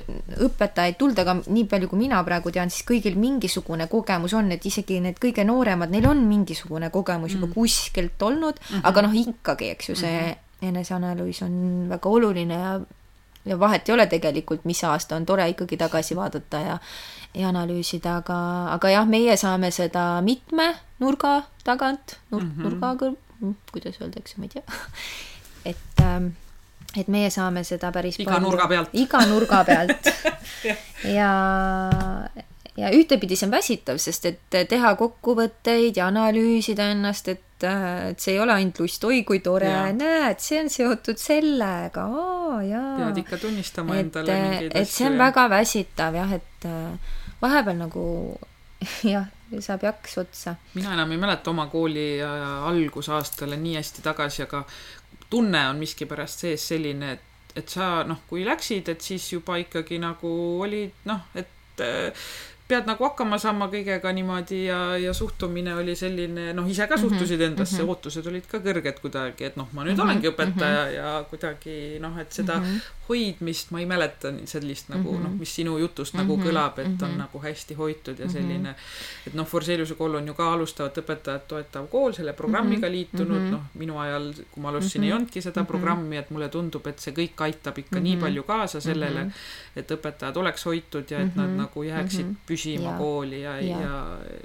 õpetajaid tulnud, aga nii palju, kui mina praegu tean, siis kõigil mingisugune kogemus on, et isegi need kõige nooremad, neil on mingisugune kogemus mm. juba kuskilt olnud mm, -hmm. aga noh, ikkagi, eks ju, see mm -hmm eneseanalüüs on väga oluline ja ja vahet ei ole tegelikult, mis aasta on tore ikkagi tagasi vaadata ja ja analüüsida, aga, aga jah, meie saame seda mitme nurga tagant, nur- mm, -hmm. nurga kõrv, kuidas öeldakse, ma ei tea. et ähm, et meie saame seda päris iga palju, nurga pealt. iga nurga pealt ja ja ühtepidi see on väsitav, sest et teha kokkuvõtteid ja analüüsida ennast, et, et see ei ole ainult lust, oi kui tore, näed, see on seotud sellega, aa jaa. pead ikka tunnistama et, endale mingeid asju. et see on ja... väga väsitav jah, et äh, vahepeal nagu jah, saab jaks otsa. mina enam ei mäleta oma kooli algusaastale nii hästi tagasi, aga tunne on miskipärast sees selline, et et sa noh, kui läksid, et siis juba ikkagi nagu olid noh, et pead nagu hakkama saama kõigega niimoodi ja, ja suhtumine oli selline, noh, ise ka mhm, suhtusid endasse mm, -hmm. ootused olid ka kõrged kuidagi, et noh, ma nüüd mm -hmm. olengi õpetaja mm -hmm. ja kuidagi noh, et seda mm -hmm. hoidmist ma ei mäleta sellist nagu mm -hmm. noh, mis sinu jutust mm -hmm. nagu mhm, kõlab, et mm -hmm. on mhm. nagu hästi hoitud ja selline, et noh, Forseliuse kool on ju ka alustavat õpetajat toetav kool, selle programmiga liitunud mm, -hmm. noh, minu ajal, kui ma alustasin mm, -hmm. ei olnudki seda mm -hmm. programmi, et mulle tundub, et see kõik aitab ikka mm -hmm. nii palju kaasa sellele mm, -hmm. et õpetajad oleks hoitud ja et mm -hmm. nad nagu jääksid mm -hmm püsima ja. kooli ja, ja., ja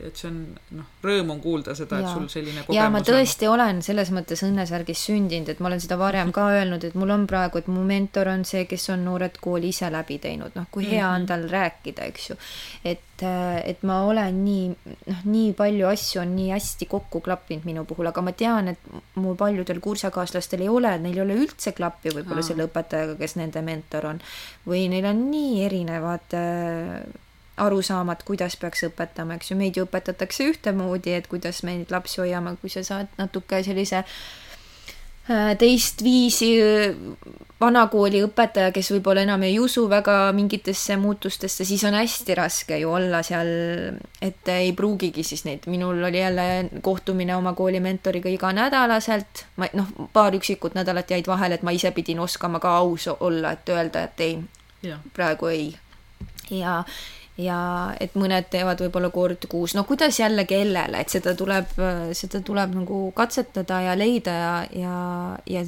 et see on noh, rõõm on kuulda seda, et sul selline kogemus ja ma tõesti on. olen selles mõttes õnnesärgis sündinud, et ma olen seda varem ka öelnud, et mul on praegu, et mu mentor on see, kes on Noored Kooli ise läbi teinud, noh, kui hea mm -hmm. on mhm. tal rääkida, eks ju. et, et ma olen nii, noh, nii palju asju on nii hästi kokku klappinud minu puhul, aga ma tean, et mu paljudel kursakaaslastel ei ole, neil ei ole üldse klappi võib-olla selle õpetajaga, kes nende mentor on. või neil on nii erinevad äh, arusaamad, kuidas peaks õpetama, eks ju, meid ju õpetatakse ühtemoodi, et kuidas me neid lapsi hoiame, kui sa saad natuke sellise äh, teist viisi äh, vanakooli õpetaja, kes võib-olla enam ei usu väga mingitesse muutustesse, siis on hästi raske ju olla seal, et ei pruugigi siis neid, minul oli jälle kohtumine oma kooli mentoriga iganädalaselt, ma noh, paar üksikut nädalat jäid vahele, et ma ise pidin oskama ka aus olla, et öelda, et ei, praegu ei. ja, ja et mõned teevad võib-olla kord kuus, no kuidas jälle kellele, et seda tuleb, seda tuleb nagu katsetada ja leida ja, ja, ja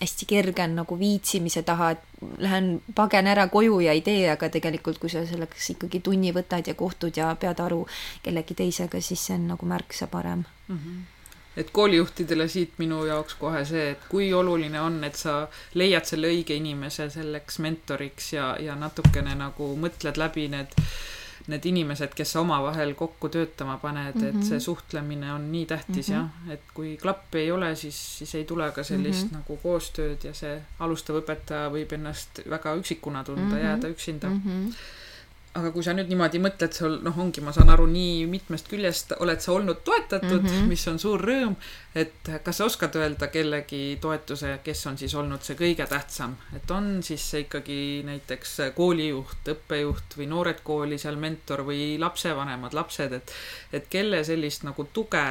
hästi kerge on nagu viitsimise taha, et lähen pagen ära koju ja ei tee, aga tegelikult, kui sa selleks ikkagi tunni võtad ja kohtud ja pead aru kellegi teisega, siis see on nagu märksa parem mm. -hmm et koolijuhtidele siit minu jaoks kohe see, et kui oluline on, et sa leiad selle õige inimese selleks mentoriks ja, ja natukene nagu mõtled läbi need, need inimesed, kes sa omavahel kokku töötama paned mm, -hmm. et see mhm. suhtlemine on nii tähtis mm -hmm. jah, et kui klappe ei ole, siis, siis ei tule ka sellist mm -hmm. nagu koostööd ja see alustav õpetaja võib ennast väga üksikuna tunda mm, -hmm. jääda üksinda mm. -hmm aga kui sa nüüd niimoodi mõtled, sul noh, ongi, ma saan aru, nii mitmest küljest oled sa olnud toetatud mm, -hmm. mis on suur rõõm, et kas sa oskad öelda kellegi toetuse, kes on siis olnud see kõige tähtsam, et on siis see ikkagi näiteks koolijuht, õppejuht või noored kooli seal mentor või lapsevanemad, lapsed, et et kelle sellist nagu tuge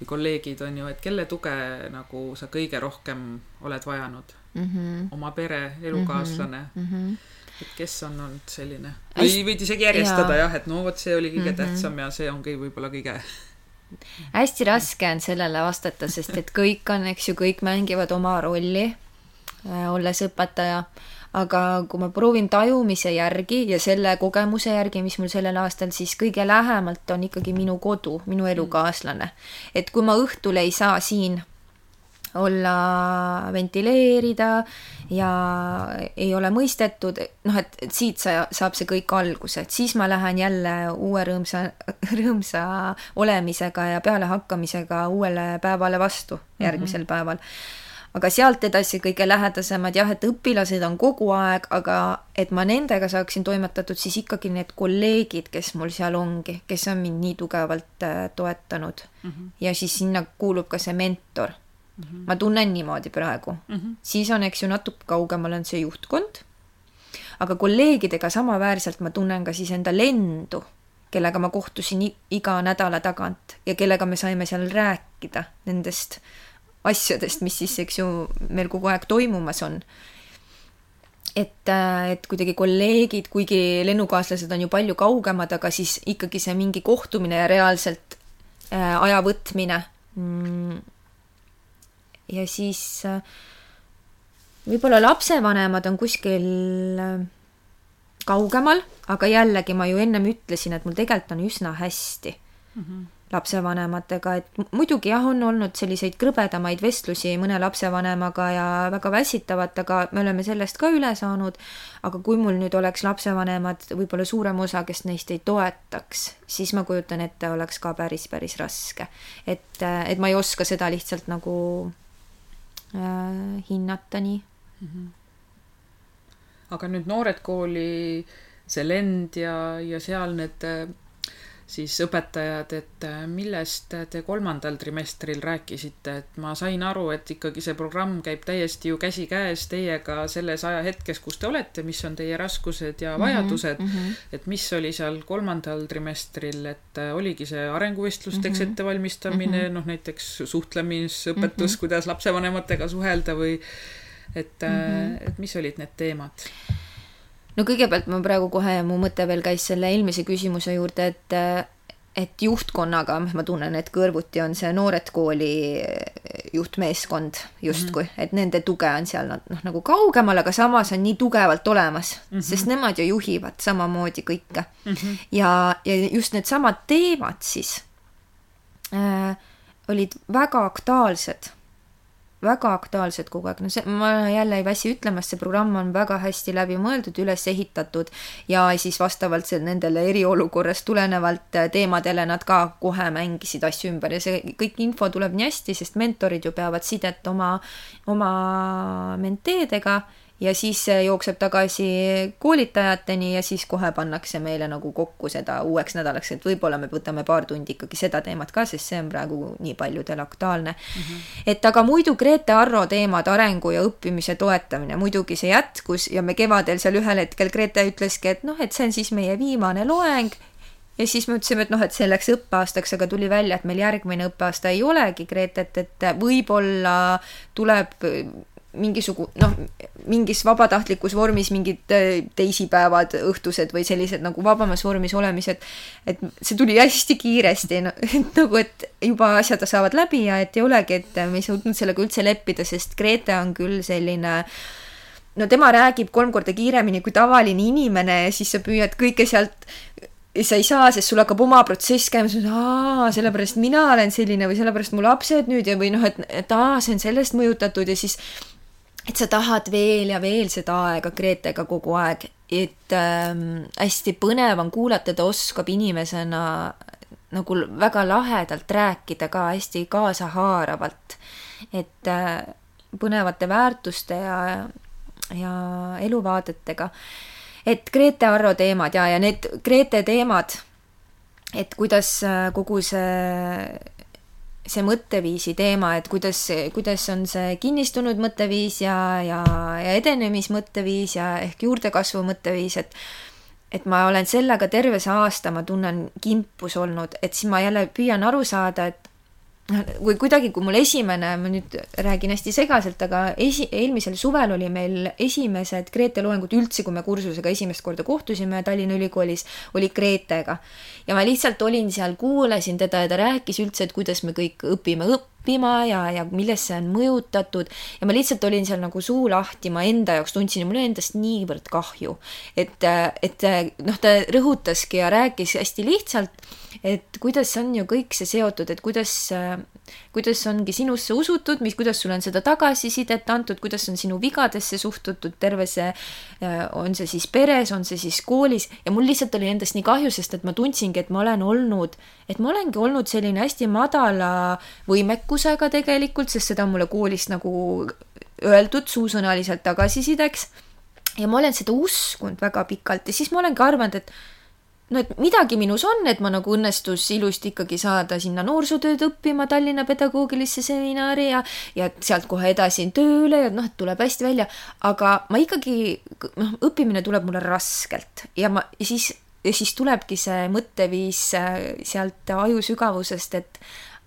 või kolleegid on ju, et kelle tuge nagu sa kõige rohkem oled vajanud mm? -hmm. oma pere, elukaaslane mm? -hmm et kes on olnud selline või võid isegi järjestada jah, et no vot, see oli kõige mm -hmm. tähtsam ja see ongi võib-olla kõige hästi raske on sellele vastata, sest et kõik on, eks ju, kõik mängivad oma rolli, äh, olles õpetaja, aga kui ma proovin tajumise järgi ja selle kogemuse järgi, mis mul sellel aastal siis kõige lähemalt on ikkagi minu kodu, minu elukaaslane. et kui ma õhtul ei saa siin olla, ventileerida ja ei ole mõistetud, noh, et, et siit sa, saab see kõik alguse, et siis ma lähen jälle uue rõõmsa, rõõmsa olemisega ja pealehakkamisega uuele päevale vastu järgmisel mm -hmm. päeval aga sealt edasi kõige lähedasemad jah, et õpilased on kogu aeg, aga et ma nendega saaksin toimetatud, siis ikkagi need kolleegid, kes mul seal ongi, kes on mind nii tugevalt äh, toetanud mm. -hmm. ja siis sinna kuulub ka see mentor mm. -hmm. ma tunnen niimoodi praegu mm. -hmm. siis on, eks ju, natuke kaugemal on see juhtkond. aga kolleegidega samaväärselt ma tunnen ka siis enda lendu, kellega ma kohtusin iga nädala tagant ja kellega me saime seal rääkida nendest asjadest, mis siis, eks ju, meil kogu aeg toimumas on et, äh, et kuidagi kolleegid, kuigi lennukaaslased on ju palju kaugemad, aga siis ikkagi see mingi kohtumine ja reaalselt äh, aja võtmine mm.. Ja siis äh, võib-olla lapsevanemad on kuskil äh, kaugemal, aga jällegi ma ju ennem ütlesin, et mul tegelikult on üsna hästi mm. -hmm lapsevanematega, et muidugi jah, on olnud selliseid krõbedamaid vestlusi mõne lapsevanemaga ja väga väsitavat, aga me oleme sellest ka üle saanud. aga kui mul nüüd oleks lapsevanemad, võib-olla suurem osa, kes neist ei toetaks, siis ma kujutan ette, oleks ka päris, päris raske. et, et ma ei oska seda lihtsalt nagu äh, hinnata nii mm. -hmm. aga nüüd Noored Kooli see lend ja, ja seal need siis õpetajad, et äh, millest te kolmandal trimestril rääkisite, et ma sain aru, et ikkagi see programm käib täiesti ju käsikäes teiega selles ajahetkes, kus te olete, mis on teie raskused ja mhm, vajadused mm. -hmm. et mis oli seal kolmandal trimestril, et äh, oligi see arenguvestlusteks mm -hmm. ettevalmistamine mm, -hmm. noh näiteks suhtlemisõpetus mm, -hmm. kuidas lapsevanematega suhelda või et mm, -hmm. et mis olid need teemad? No kõigepealt ma praegu kohe, mu mõte veel käis selle eelmise küsimuse juurde, et et juhtkonnaga, ma tunnen, et kõrvuti on see noored kooli juhtmeeskond justkui mm, -hmm. et nende tuge on seal noh, nagu kaugemal, aga samas on nii tugevalt olemas mm, -hmm. sest nemad ju juhivad samamoodi kõike mm. -hmm. ja, ja just needsamad teemad siis äh, olid väga aktuaalsed väga aktuaalsed kogu aeg, no see, ma jälle ei väsi ütlemast, see programm on väga hästi läbimõeldud, üles ehitatud ja siis vastavalt nendele eriolukorrast tulenevalt äh, teemadele nad ka kohe mängisid asju ümber ja see kõik info tuleb nii hästi, sest mentorid ju peavad sidet oma, oma menteedega ja siis jookseb tagasi koolitajateni ja siis kohe pannakse meile nagu kokku seda uueks nädalaks, et võib-olla me võtame paar tundi ikkagi seda teemat ka, sest see on praegu nii paljudel aktuaalne mm. -hmm. et aga muidu Grete Arro teemad, arengu ja õppimise toetamine, muidugi see jätkus ja me kevadel seal ühel hetkel Grete ütleski, et noh, et see on siis meie viimane loeng ja siis me ütlesime, et noh, et see läks õppeaastaks, aga tuli välja, et meil järgmine õppeaasta ei olegi Gretet, et võib-olla tuleb mingisugu-, noh, mingis vabatahtlikus vormis mingid äh, teisipäevad, õhtused või sellised nagu vabamas vormis olemised, et see tuli hästi kiiresti no,, et nagu, et juba asjad saavad läbi ja et ei olegi, et me ei suutnud sellega üldse leppida, sest Grete on küll selline no tema räägib kolm korda kiiremini kui tavaline inimene ja siis sa püüad kõike sealt sa ei saa, sest sul hakkab oma protsess käima, sa mõtled, aa, sellepärast mina olen selline või sellepärast mu lapsed nüüd ja või noh, et, et aa, see on sellest mõjutatud ja siis et sa tahad veel ja veel seda aega Gretega kogu aeg, et ähm, hästi põnev on kuulata, ta oskab inimesena nagu väga lahedalt rääkida ka hästi kaasahaaravalt, et äh, põnevate väärtuste ja, ja eluvaadetega. et Grete Arro teemad ja, ja need Grete teemad, et kuidas äh, kogu see see mõtteviisi teema, et kuidas, kuidas on see kinnistunud mõtteviis ja, ja, ja edenemismõtteviis ja ehk juurdekasvu mõtteviis, et et ma olen sellega terve see aasta, ma tunnen kimpus olnud, et siis ma jälle püüan aru saada, et kui kuidagi, kui mul esimene, ma nüüd räägin hästi segaselt, aga esi, eelmisel suvel oli meil esimesed Grete loengud üldse, kui me kursusega esimest korda kohtusime Tallinna Ülikoolis, oli Gretega. ja ma lihtsalt olin seal, kuulasin teda ja ta rääkis üldse, et kuidas me kõik õpime õppima ja, ja millest see on mõjutatud ja ma lihtsalt olin seal nagu suu lahti, ma enda jaoks tundsin ja mul oli endast niivõrd kahju. et, et noh, ta rõhutaski ja rääkis hästi lihtsalt et kuidas on ju kõik see seotud, et kuidas, kuidas ongi sinusse usutud, mis, kuidas sulle on seda tagasisidet antud, kuidas on sinu vigadesse suhtutud, terve see, on see siis peres, on see siis koolis. Ja mul lihtsalt oli endast nii kahju, sest et ma tundsingi, et ma olen olnud, et ma olengi olnud selline hästi madala võimekusega tegelikult, sest seda on mulle koolist nagu öeldud suusõnaliselt tagasisideks. Ja ma olen seda uskunud väga pikalt. Ja siis ma olengi arvanud, et no et midagi minus on, et ma nagu õnnestus ilusti ikkagi saada sinna noorsootööd õppima Tallinna pedagoogilisse seminari ja, ja sealt kohe edasi tööle ja noh, et tuleb hästi välja, aga ma ikkagi, noh, õppimine tuleb mulle raskelt ja ma, siis, siis tulebki see mõtteviis äh, sealt aju sügavusest, et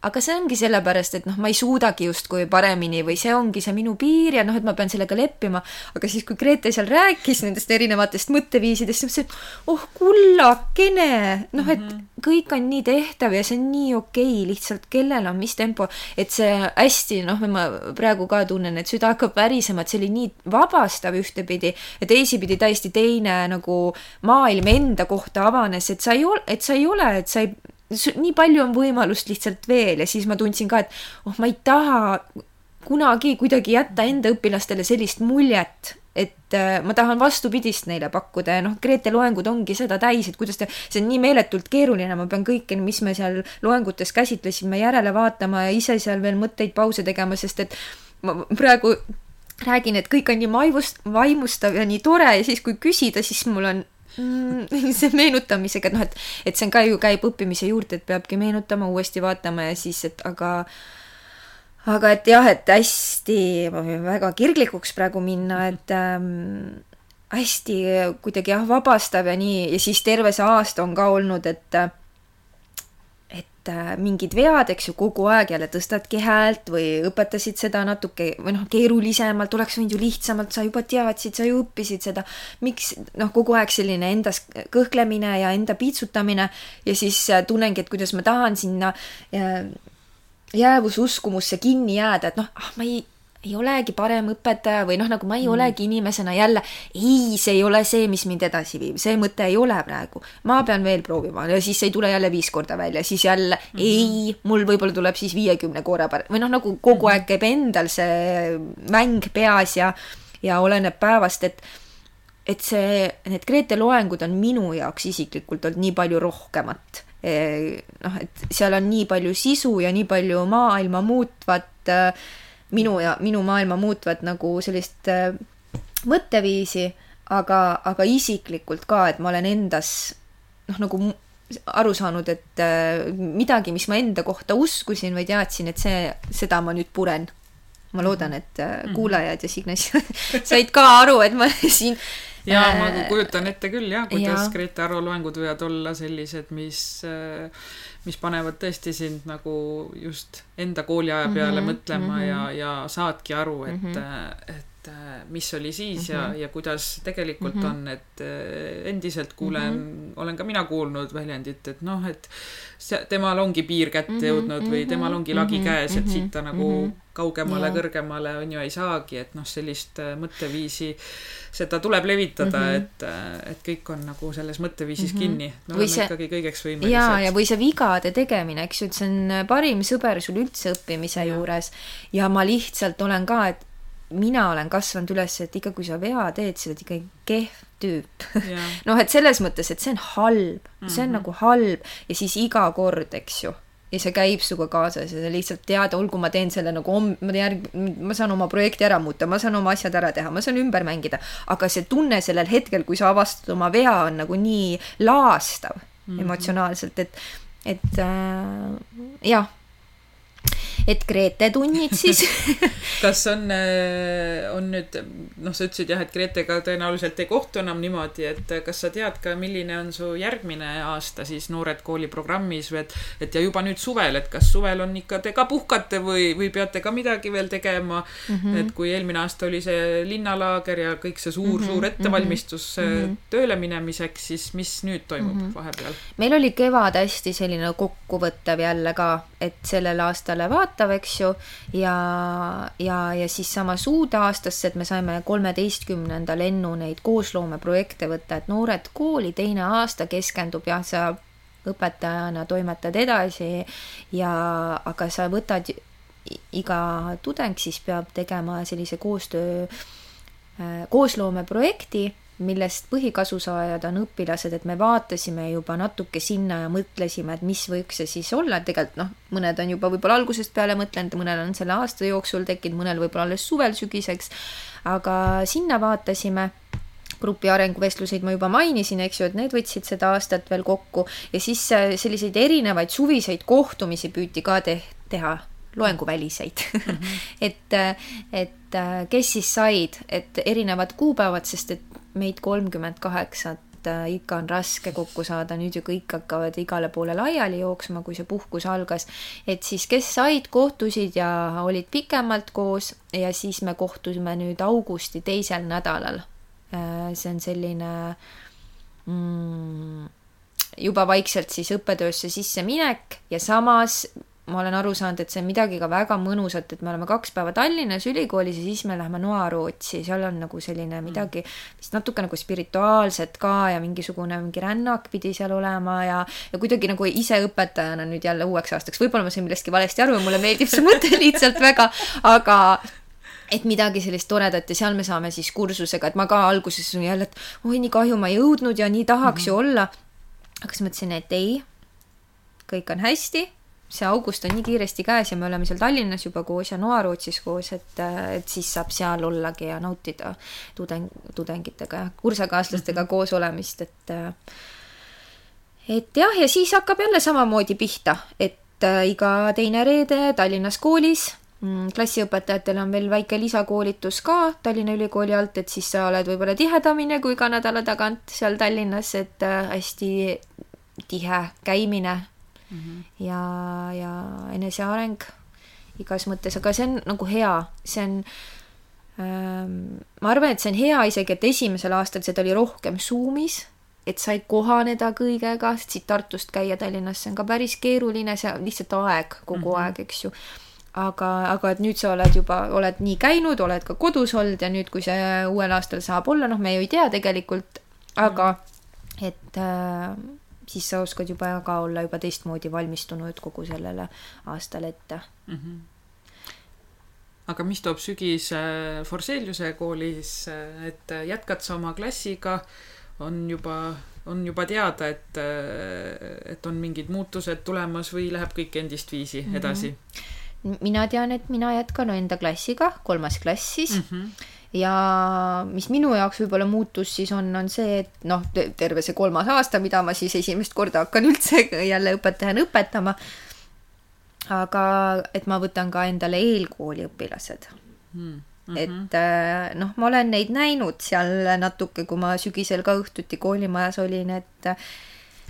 aga see ongi sellepärast, et noh, ma ei suudagi justkui paremini või see ongi see minu piir ja noh, et ma pean sellega leppima. aga siis, kui Grete seal rääkis nendest erinevatest mõtteviisidest, siis mõtlesin, oh kullakene, noh, et mm -hmm. kõik on nii tehtav ja see on nii okei okay,, lihtsalt kellel on mis tempo, et see hästi, noh, ma praegu ka tunnen, et süda hakkab värisema, et see oli nii vabastav ühtepidi ja teisipidi täiesti teine nagu maailm enda kohta avanes, et sa ei ole, et sa ei ole, et sa ei nii palju on võimalust lihtsalt veel ja siis ma tundsin ka, et oh, ma ei taha kunagi kuidagi jätta enda õpilastele sellist muljet, et äh, ma tahan vastupidist neile pakkuda ja noh, Grete loengud ongi seda täis, et kuidas ta, see on nii meeletult keeruline, ma pean kõike, mis me seal loengutes käsitlesime, järele vaatama ja ise seal veel mõtteid, pause tegema, sest et ma praegu räägin, et kõik on nii maivust, vaimustav ja nii tore ja siis, kui küsida, siis mul on see meenutamisega, et noh, et, et see on ka ju, käib õppimise juurde, et peabki meenutama, uuesti vaatama ja siis, et aga aga et jah, et hästi väga kirglikuks praegu minna, et ähm, hästi kuidagi jah, vabastav ja nii ja siis terve see aasta on ka olnud, et et äh, mingid vead, eks ju, kogu aeg jälle tõstadki häält või õpetasid seda natuke või noh, keerulisemalt, oleks võinud ju lihtsamalt, sa juba teadsid, sa ju õppisid seda. miks noh, kogu aeg selline endas kõhklemine ja enda piitsutamine ja siis äh, tunnengi, et kuidas ma tahan sinna äh, jäävususkumusse kinni jääda, et noh, ah ma ei ei olegi parem õpetaja või noh, nagu ma ei mm. olegi inimesena jälle, ei, see ei ole see, mis mind edasi viib, see mõte ei ole praegu. ma pean veel proovima ja siis ei tule jälle viis korda välja, siis jälle mm -hmm. ei, mul võib-olla tuleb siis viiekümne korra pärast või noh, nagu kogu mm -hmm. aeg käib endal see mäng peas ja, ja oleneb päevast, et et see, need Grete loengud on minu jaoks isiklikult olnud nii palju rohkemat e,. noh, et seal on nii palju sisu ja nii palju maailma muutvat äh, minu ja minu maailma muutvat nagu sellist äh, mõtteviisi, aga, aga isiklikult ka, et ma olen endas noh, nagu aru saanud, et äh, midagi, mis ma enda kohta uskusin või teadsin, et see, seda ma nüüd puren. ma loodan, et äh, mhm. kuulajad ja Signe said ka aru, et ma siin ja ma kujutan ette küll jah, kuidas ja. Grete Aro loengud võivad olla sellised, mis mis panevad tõesti sind nagu just enda kooliaja peale mm -hmm, mõtlema mm -hmm. ja, ja saadki aru, et mm, -hmm. et mis oli siis mm -hmm. ja, mhm. ja kuidas tegelikult mm -hmm. on, et endiselt kuulen mm, -hmm. olen ka mina kuulnud väljendit, et noh, et see, temal ongi piir kätte mm -hmm, jõudnud või mhm, temal ongi lagi mm -hmm, käes, et siit ta nagu mm -hmm. kaugemale, kõrgemale on ju ei saagi, et noh, sellist mõtteviisi äh, seda tuleb levitada mm, -hmm. et, äh, et kõik on nagu selles mõtteviisis mm -hmm. kinni. me oleme see... ikkagi kõigeks võimelised. ja, ja või see vigade tegemine, eks ju, et see on parim sõber sul üldse õppimise ja. juures ja ma lihtsalt olen ka, et mina olen kasvanud üles, et ikka, kui sa vea teed, sa oled ikkagi kehv tüüp noh, et selles mõttes, et see on halb mm, -hmm. see on mhm. nagu halb ja siis iga kord, eks ju ja see käib sinuga kaasas ja sa lihtsalt tead, olgu ma teen selle nagu homme, ma järg-, ma saan oma projekti ära muuta, ma saan oma asjad ära teha, ma saan ümber mängida, aga see tunne sellel hetkel, kui sa avastad oma vea, on nagu nii laastav mm -hmm. emotsionaalselt, et, et äh, jah et Grete tunnid siis kas on, äh, on nüüd, noh, sa ütlesid jah, et Gretega tõenäoliselt ei kohtu enam niimoodi, et kas sa tead ka, milline on su järgmine aasta siis Noored Kooli programmis või et, et ja juba nüüd suvel, et kas suvel on ikka, te ka puhkate või, või peate ka midagi veel tegema mm, -hmm. et kui eelmine aasta oli see linnalaager ja kõik see suur mm, -hmm. suur ettevalmistus mm -hmm. tööle minemiseks, siis mis nüüd toimub mm -hmm. vahepeal? meil oli kevad hästi selline kokkuvõttev jälle ka, et sellele aastale vaata vaatav, eks ju, ja, ja, ja siis samas uude aastasse, et me saime kolmeteistkümnenda lennu neid koosloomeprojekte võtta, et noored kooli teine aasta keskendub jah, sa õpetajana toimetad edasi ja, aga sa võtad iga tudeng siis peab tegema sellise koostöö, äh, koosloomeprojekti millest põhikasusaajad on õpilased, et me vaatasime juba natuke sinna ja mõtlesime, et mis võiks see siis olla, et tegelikult noh, mõned on juba võib-olla algusest peale mõtlenud, mõnel on selle aasta jooksul tekkinud, mõnel võib-olla alles suvel, sügiseks, aga sinna vaatasime grupi arenguvestluseid ma juba mainisin, eks ju, et need võtsid seda aastat veel kokku ja siis äh, selliseid erinevaid suviseid kohtumisi püüti ka te teha loenguväliseid mm. -hmm. et, äh, et äh, kes siis said, et erinevad kuupäevad, sest et meid kolmkümmend kaheksat ikka on raske kokku saada, nüüd ju kõik hakkavad igale poole laiali jooksma, kui see puhkus algas. et siis, kes said, kohtusid ja olid pikemalt koos ja siis me kohtusime nüüd augusti teisel nädalal Äh, see on selline mm, juba vaikselt siis õppetöösse sisseminek ja samas ma olen aru saanud, et see on midagi ka väga mõnusat, et me oleme kaks päeva Tallinnas ülikoolis ja siis me läheme Noarootsi, seal on nagu selline midagi vist natuke nagu spirituaalset ka ja mingisugune mingi rännak pidi seal olema ja, ja kuidagi nagu ise õpetajana nüüd jälle uueks aastaks, võib-olla ma sain millestki valesti aru ja mulle meeldib see mõte lihtsalt väga, aga et midagi sellist toredat ja seal me saame siis kursusega, et ma ka alguses jälle, et oi, nii kahju, ma ei jõudnud ja nii tahaks mm -hmm. ju olla. aga siis mõtlesin, et ei, kõik on hästi, see august on nii kiiresti käes ja me oleme seal Tallinnas juba koos ja Noarootsis koos, et, et siis saab seal ollagi ja nautida tudeng, tudengitega ja kursakaaslastega mm -hmm. koos olemist, et et jah, ja siis hakkab jälle samamoodi pihta, et iga teine reede Tallinnas koolis Mm, klassiõpetajatel on veel väike lisakoolitus ka Tallinna Ülikooli alt, et siis sa oled võib-olla tihedamini kui iga nädala tagant seal Tallinnas, et äh, hästi tihe käimine mm -hmm. ja, ja eneseareng igas mõttes, aga see on nagu hea, see on ähm, ma arvan, et see on hea isegi, et esimesel aastal seda oli rohkem Zoomis, et said kohaneda kõigega, sest siit Tartust käia Tallinnasse on ka päris keeruline, see on lihtsalt aeg kogu mm -hmm. aeg, eks ju aga, aga et nüüd sa oled juba, oled nii käinud, oled ka kodus olnud ja nüüd, kui see uuel aastal saab olla, noh, me ju ei tea tegelikult, aga et äh, siis sa oskad juba ka olla juba teistmoodi valmistunud kogu sellele aastale ette mm. -hmm aga mis toob sügis Forseliuse koolis, et jätkad sa oma klassiga, on juba, on juba teada, et, et on mingid muutused tulemas või läheb kõik endist viisi edasi mm? -hmm mina tean, et mina jätkan enda klassiga, kolmas klass siis mm. -hmm. Ja mis minu jaoks võib-olla muutus siis on, on see, et noh, terve see kolmas aasta, mida ma siis esimest korda hakkan üldse jälle õpetajana õpetama. aga et ma võtan ka endale eelkooliõpilased mm. -hmm. et äh, noh, ma olen neid näinud seal natuke, kui ma sügisel ka õhtuti koolimajas olin, et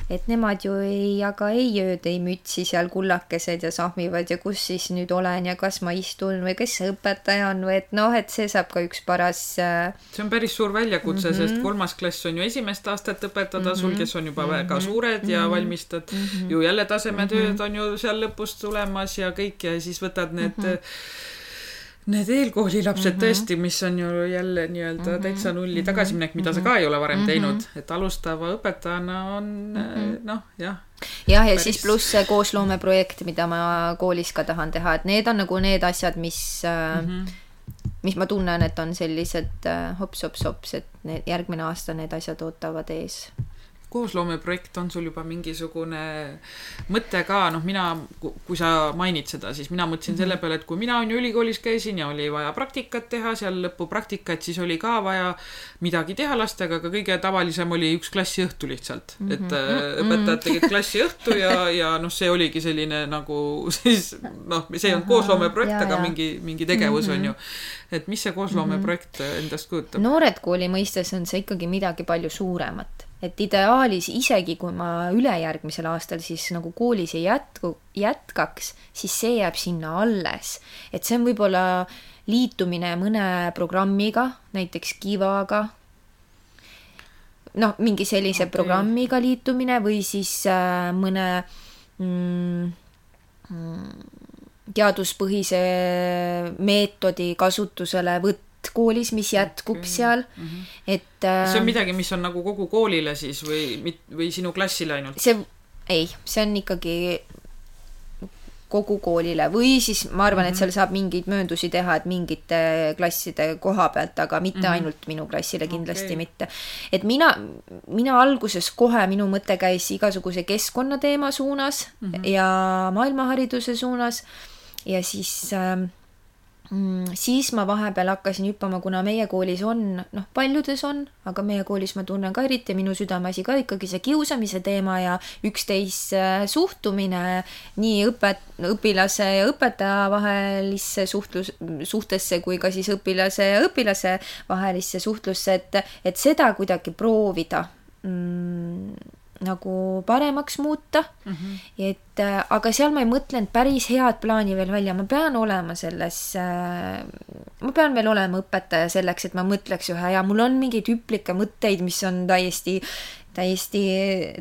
et nemad ju ei jaga ei ööd, ei mütsi seal kullakesed ja sahmivad ja kus siis nüüd olen ja kas ma istun või kes see õpetaja on või et noh, et see saab ka üks paras äh, see on päris suur väljakutse mm, -hmm. sest kolmas klass on ju esimest aastat õpetada mm -hmm. sul, kes on juba mm -hmm. väga suured ja mm -hmm. valmistad mm -hmm. ju jälle tasemetööd mm -hmm. on ju seal lõpus tulemas ja kõik ja siis võtad need mm -hmm Need eelkoolilapsed mm -hmm. tõesti, mis on ju jälle nii-öelda mm -hmm. täitsa nulli tagasiminek, mida mm -hmm. sa ka ei ole varem mm -hmm. teinud, et alustava õpetajana on mm -hmm. noh, jah. jah, ja päris... siis pluss see koosloomeprojekt, mida ma koolis ka tahan teha, et need on nagu need asjad, mis mm, -hmm. mis ma tunnen, et on sellised äh, hops-hops-hops, et need järgmine aasta need asjad ootavad ees koosloomeprojekt on sul juba mingisugune mõte ka, noh, mina, kui sa mainid seda, siis mina mõtlesin mm -hmm. selle peale, et kui mina on ju ülikoolis käisin ja oli vaja praktikat teha, seal lõpupraktikat, siis oli ka vaja midagi teha lastega, aga kõige tavalisem oli üks klassiõhtu lihtsalt mm. -hmm. et äh, õpetajad tegid klassiõhtu ja, ja noh, see oligi selline nagu siis noh, see ei olnud koosloomeprojekt, aga mingi, mingi tegevus mm -hmm. on ju. et mis see koosloomeprojekt mm -hmm. endast kujutab? noored kooli mõistes on see ikkagi midagi palju suuremat et ideaalis isegi kui ma ülejärgmisel aastal siis nagu koolis ei jätku, jätkaks, siis see jääb sinna alles. et see on võib-olla liitumine mõne programmiga, näiteks Kivaga, noh, mingi sellise okay. programmiga liitumine või siis äh, mõne mm, mm, teaduspõhise meetodi kasutuselevõtt koolis, mis jätkub okay. seal mm, -hmm. et äh, see on midagi, mis on nagu kogu koolile siis või, või sinu klassile ainult? see, ei, see on ikkagi kogu koolile või siis ma arvan mm, -hmm. et mhm. seal saab mingeid mööndusi teha, et mingite klasside koha pealt, aga mitte mm -hmm. ainult minu klassile kindlasti okay. mitte. et mina, mina alguses kohe, minu mõte käis igasuguse keskkonnateema suunas mm -hmm. ja maailmahariduse suunas ja siis äh, Mm, siis ma vahepeal hakkasin hüppama, kuna meie koolis on, noh, paljudes on, aga meie koolis ma tunnen ka eriti minu südameasi ka ikkagi see kiusamise teema ja üksteise suhtumine nii õpet-, õpilase ja õpetaja vahelisse suhtlus, suhtesse kui ka siis õpilase ja õpilase vahelisse suhtlusse, et, et seda kuidagi proovida. Mm, nagu paremaks muuta mm. -hmm. et äh, aga seal ma ei mõtlenud päris head plaani veel välja, ma pean olema selles äh,, ma pean veel olema õpetaja selleks, et ma mõtleks ühe ja mul on mingeid hüplikke mõtteid, mis on täiesti, täiesti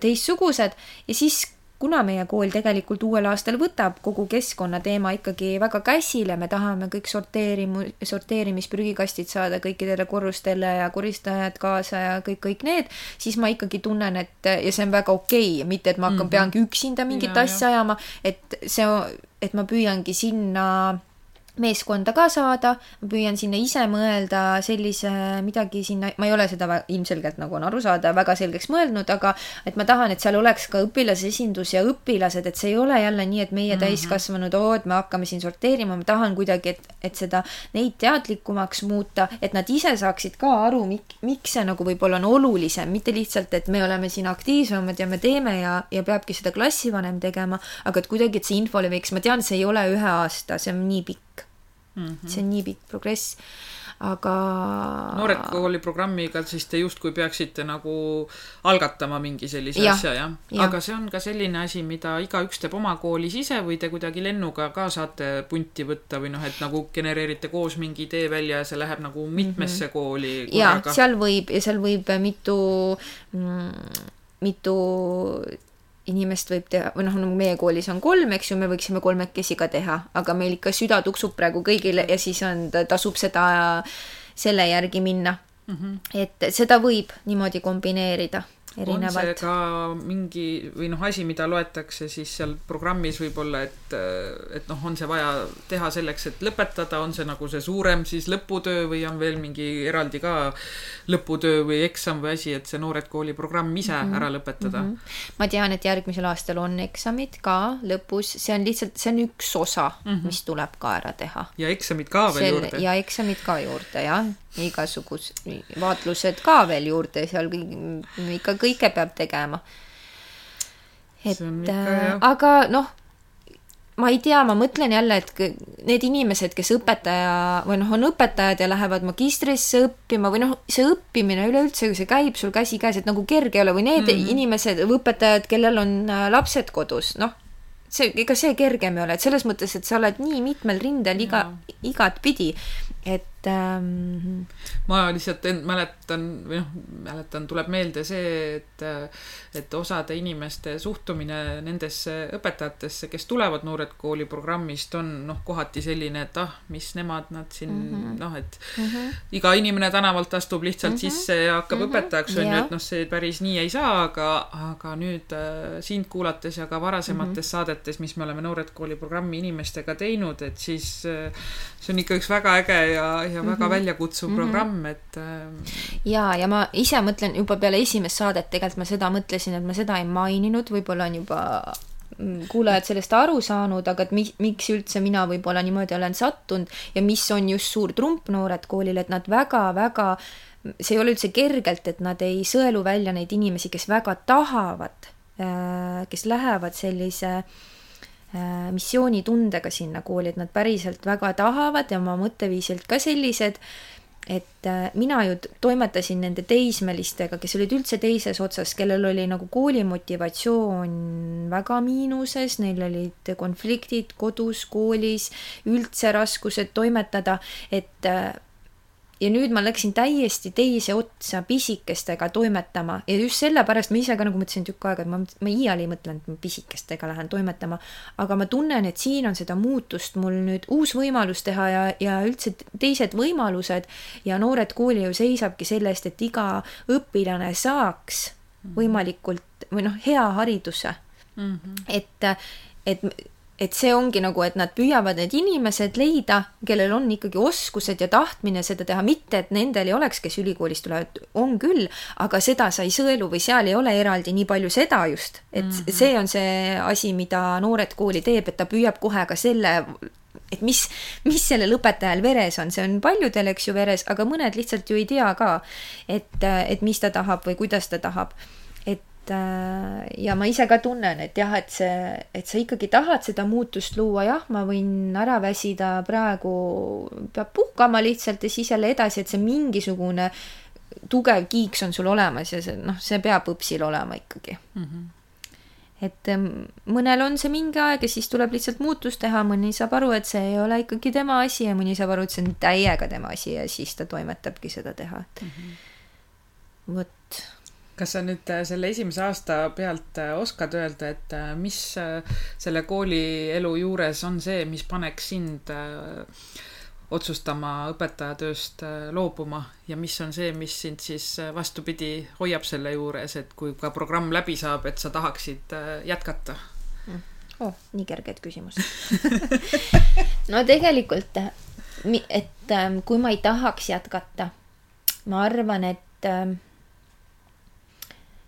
teistsugused ja siis kuna meie kool tegelikult uuel aastal võtab kogu keskkonnateema ikkagi väga käsile, me tahame kõik sorteerimu-, sorteerimisprügikastid saada kõikidele korrustele ja koristajad kaasa ja kõik, kõik need, siis ma ikkagi tunnen, et ja see on väga okei okay,, mitte et ma hakkan mm, -hmm. peangi üksinda mingit ja, asja ja. ajama, et see, et ma püüangi sinna meeskonda ka saada, ma püüan sinna ise mõelda sellise midagi sinna, ma ei ole seda ilmselgelt, nagu on aru saada, väga selgeks mõelnud, aga et ma tahan, et seal oleks ka õpilasesindus ja õpilased, et see ei ole jälle nii, et meie mm -hmm. täiskasvanud, oo, et me hakkame siin sorteerima, ma tahan kuidagi, et, et seda, neid teadlikumaks muuta, et nad ise saaksid ka aru, mik-, miks see nagu võib-olla on olulisem, mitte lihtsalt, et me oleme siin aktiivsemad ja me teeme ja, ja peabki seda klassivanem tegema, aga et kuidagi, et see info leviks, ma tean, see ei ole ühe aasta, see on nii pikk mm. -hmm. see on nii pikk progress, aga. noored kooli programmiga siis te justkui peaksite nagu algatama mingi sellise ja, asja, jah ja.? aga see on ka selline asi, mida igaüks teeb oma koolis ise või te kuidagi lennuga ka saate punti võtta või noh, et nagu genereerite koos mingi idee välja ja see läheb nagu mitmesse mm -hmm. kooli korraga? seal võib ja seal võib mitu mm, mitu inimest võib teha, või noh, nagu meie koolis on kolm, eks ju, me võiksime kolmekesi ka teha, aga meil ikka süda tuksub praegu kõigile ja siis on, tasub seda selle järgi minna mm. -hmm. et seda võib niimoodi kombineerida erinevalt. on see ka mingi või noh, asi, mida loetakse siis seal programmis võib-olla, et, et noh, on see vaja teha selleks, et lõpetada, on see nagu see suurem siis lõputöö või on veel mingi eraldi ka lõputöö või eksam või asi, et see Noored Kooli programm ise mm -hmm. ära lõpetada mm? -hmm. ma tean, et järgmisel aastal on eksamid ka lõpus, see on lihtsalt, see on üks osa mm, -hmm. mis tuleb ka ära teha. ja eksamid ka veel Sel, juurde? ja eksamid ka juurde, jah igasugused vaatlused ka veel juurde, seal ikka kõike peab tegema. et äh, aga noh, ma ei tea, ma mõtlen jälle, et need inimesed, kes õpetaja või noh, on õpetajad ja lähevad magistrisse õppima või noh, see õppimine üleüldse, see käib sul käsikäes, et nagu kerge ei ole või need mm -hmm. inimesed õpetajad, kellel on äh, lapsed kodus, noh see, ega see kergem ei ole, et selles mõttes, et sa oled nii mitmel rindel iga, igatpidi, et ähm... ma lihtsalt en, mäletan või noh, mäletan, tuleb meelde see, et, et osade inimeste suhtumine nendesse õpetajatesse, kes tulevad Noored Kooli programmist, on noh, kohati selline, et ah, mis nemad, nad siin mm -hmm. noh, et mm -hmm. iga inimene tänavalt astub lihtsalt mm -hmm. sisse ja hakkab mm -hmm. õpetajaks, on ju, et noh, see päris nii ei saa, aga, aga nüüd äh, sind kuulates ja ka varasemates mm -hmm. saadetes, mis me oleme Noored Kooli programmi inimestega teinud, et siis äh, see on ikka üks väga äge ja, ja väga mm -hmm. väljakutsuv mm -hmm. programm, et äh.... ja, ja ma ise mõtlen juba peale esimest saadet, tegelikult ma seda mõtlesin, et ma seda ei maininud, võib-olla on juba mm, kuulajad sellest aru saanud, aga et mi-, miks üldse mina võib-olla niimoodi olen sattunud ja mis on just suur trump Noored Koolil, et nad väga-väga, see ei ole üldse kergelt, et nad ei sõelu välja neid inimesi, kes väga tahavad, äh, kes lähevad sellise Äh, missioonitundega sinna kooli, et nad päriselt väga tahavad ja oma mõtteviisilt ka sellised, et äh, mina ju toimetasin nende teismelistega, kes olid üldse teises otsas, kellel oli nagu kooli motivatsioon väga miinuses, neil olid konfliktid kodus, koolis, üldse raskused toimetada, et äh, ja nüüd ma läksin täiesti teise otsa pisikestega toimetama ja just sellepärast ma ise ka nagu mõtlesin tükk aega, et ma, ma iial ei mõtlenud, et ma pisikestega lähen toimetama, aga ma tunnen, et siin on seda muutust mul nüüd uus võimalus teha ja, ja üldse teised võimalused ja Noored Kooli ju seisabki selle eest, et iga õpilane saaks mhm. võimalikult või noh, hea hariduse mm. -hmm. et, et et see ongi nagu, et nad püüavad need inimesed leida, kellel on ikkagi oskused ja tahtmine seda teha, mitte et nendel ei oleks, kes ülikoolist tulevad, on küll, aga seda sa ei sõelu või seal ei ole eraldi nii palju seda just, et mm -hmm. see on see asi, mida Noored Kooli teeb, et ta püüab kohe ka selle et mis, mis sellel õpetajal veres on, see on paljudel, eks ju, veres, aga mõned lihtsalt ju ei tea ka, et, et mis ta tahab või kuidas ta tahab. Et ja ma ise ka tunnen, et jah, et see, et sa ikkagi tahad seda muutust luua, jah, ma võin ära väsida praegu, peab puhkama lihtsalt ja siis jälle edasi, et see mingisugune tugev kiiks on sul olemas ja see, noh, see peab õpsil olema ikkagi mm. -hmm et mõnel on see mingi aeg ja siis tuleb lihtsalt muutus teha, mõni saab aru, et see ei ole ikkagi tema asi ja mõni saab aru, et see on täiega tema asi ja siis ta toimetabki seda teha, mm -hmm. vot. Kas sa nüüd äh, selle esimese aasta pealt äh, oskad öelda, et äh, mis selle koolielu juures on see, mis paneks sind otsustama õpetajatööst loobuma ja mis on see, mis sind siis vastupidi hoiab selle juures, et kui ka programm läbi saab, et sa tahaksid jätkata? Mm. oh, nii kerged küsimused no tegelikult, et ähm, kui ma ei tahaks jätkata, ma arvan, et ähm,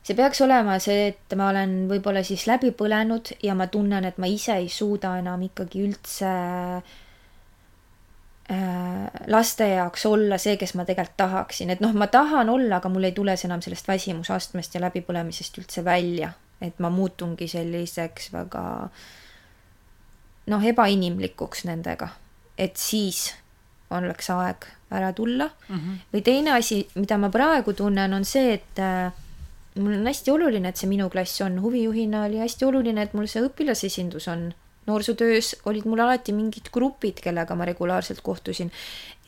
see peaks olema see, et ma olen võib-olla siis läbi põlenud ja ma tunnen, et ma ise ei suuda enam ikkagi üldse äh, laste jaoks olla see, kes ma tegelikult tahaksin, et noh, ma tahan olla, aga mul ei tule see enam sellest väsimusastmest ja läbipõlemisest üldse välja, et ma muutungi selliseks väga noh, ebainimlikuks nendega, et siis oleks aeg ära tulla mm. -hmm. või teine asi, mida ma praegu tunnen, on see, et äh, mul on hästi oluline, et see minu klass on, huvijuhina oli hästi oluline, et mul see õpilasesindus on noorsootöös olid mul alati mingid grupid, kellega ma regulaarselt kohtusin.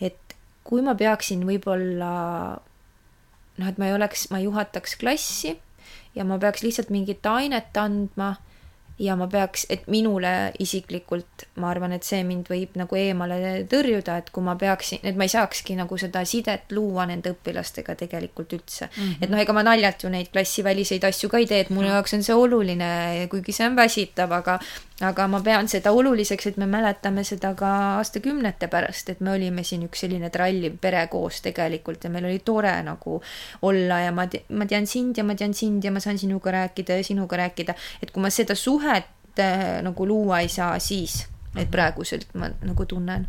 et kui ma peaksin võib-olla noh, et ma ei oleks, ma juhataks klassi ja ma peaks lihtsalt mingit ainet andma ja ma peaks, et minule isiklikult, ma arvan, et see mind võib nagu eemale tõrjuda, et kui ma peaksin, et ma ei saakski nagu seda sidet luua nende õpilastega tegelikult üldse mm. -hmm. et noh, ega ma naljalt ju neid klassiväliseid asju ka ei tee, et minu jaoks on see oluline, kuigi see on väsitav, aga aga ma pean seda oluliseks, et me mäletame seda ka aastakümnete pärast, et me olime siin üks selline tralliv pere koos tegelikult ja meil oli tore nagu olla ja ma, ma tean sind ja ma tean sind ja ma saan sinuga rääkida ja sinuga rääkida, et kui ma seda suhet äh, nagu luua ei saa, siis, et praeguselt ma nagu tunnen.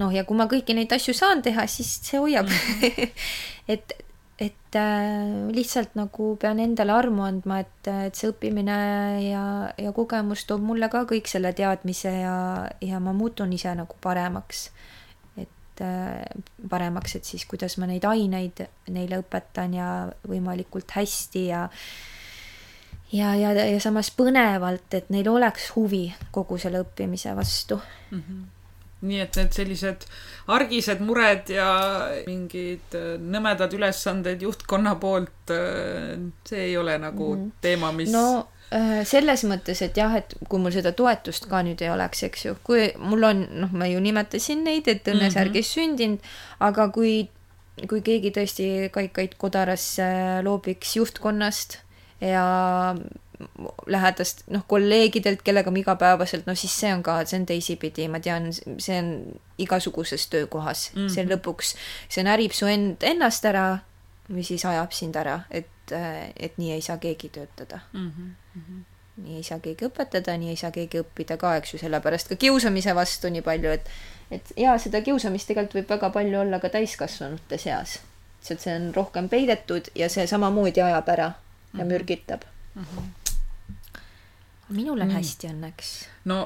Noh, ja kui ma kõiki neid asju saan teha, siis see hoiab. Et et äh, lihtsalt nagu pean endale armu andma, et, et see õppimine ja, ja kogemus toob mulle ka kõik selle teadmise ja, ja ma muutun ise nagu paremaks. et äh, paremaks, et siis kuidas ma neid aineid neile õpetan ja võimalikult hästi ja ja, ja, ja samas põnevalt, et neil oleks huvi kogu selle õppimise vastu mm. -hmm nii et need sellised argised mured ja mingid äh, nõmedad ülesanded juhtkonna poolt, äh, see ei ole nagu mm -hmm. teema, mis no äh, selles mõttes, et jah, et kui mul seda toetust ka nüüd ei oleks, eks ju, kui mul on, noh, ma ju nimetasin neid, et õnnesärgis mm -hmm. sündinud, aga kui, kui keegi tõesti kaikaid kodarasse loobiks juhtkonnast ja lähedast, noh, kolleegidelt, kellega ma igapäevaselt, no siis see on ka, see on teisipidi, ma tean, see on igasuguses töökohas mm, -hmm. see lõpuks, see närib su end, ennast ära või siis ajab sind ära, et, et nii ei saa keegi töötada mm. -hmm. nii ei saa keegi õpetada, nii ei saa keegi õppida ka, eks ju, sellepärast ka kiusamise vastu nii palju, et et jaa, seda kiusamist tegelikult võib väga palju olla ka täiskasvanute seas. lihtsalt see on rohkem peidetud ja see samamoodi ajab ära ja -hmm. mürgitab mm. -hmm minul on mm. hästi õnneks. no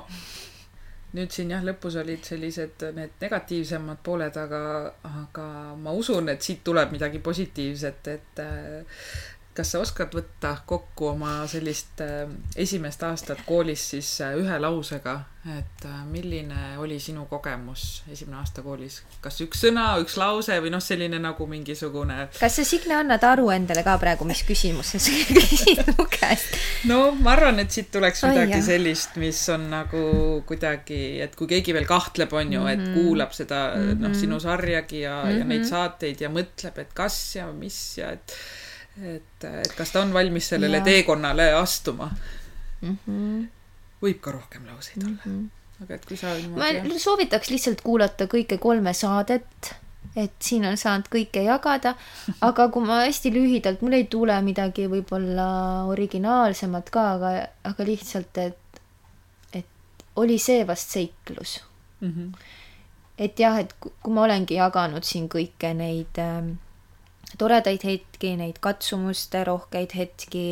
nüüd siin jah, lõpus olid sellised need negatiivsemad pooled, aga, aga ma usun, et siit tuleb midagi positiivset, et kas sa oskad võtta kokku oma sellist äh, esimest aastat koolis siis äh, ühe lausega, et äh, milline oli sinu kogemus esimene aasta koolis? kas üks sõna, üks lause või noh, selline nagu mingisugune. kas sa, Signe, annad aru endale ka praegu, mis küsimuse sa küsid mu käest? no ma arvan, et siit tuleks midagi oh, sellist, mis on nagu kuidagi, et kui keegi veel kahtleb, on ju et mhm. kuulab seda mm -hmm. noh, sinu sarjagi ja mm, -hmm. ja neid mhm. saateid ja mõtleb, et kas ja mis ja et et, et kas ta on valmis sellele ja. teekonnale astuma mm. -hmm. võib ka rohkem lauseid olla mm. -hmm. aga et kui sa niimoodi ma soovitaks lihtsalt kuulata kõike kolme saadet, et siin on saanud kõike jagada, aga kui ma hästi lühidalt, mul ei tule midagi võib-olla originaalsemat ka, aga, aga lihtsalt, et, et oli see vast seiklus mm. -hmm. et jah, et kui ma olengi jaganud siin kõike neid äh, toredaid hetki, neid katsumuste rohkeid hetki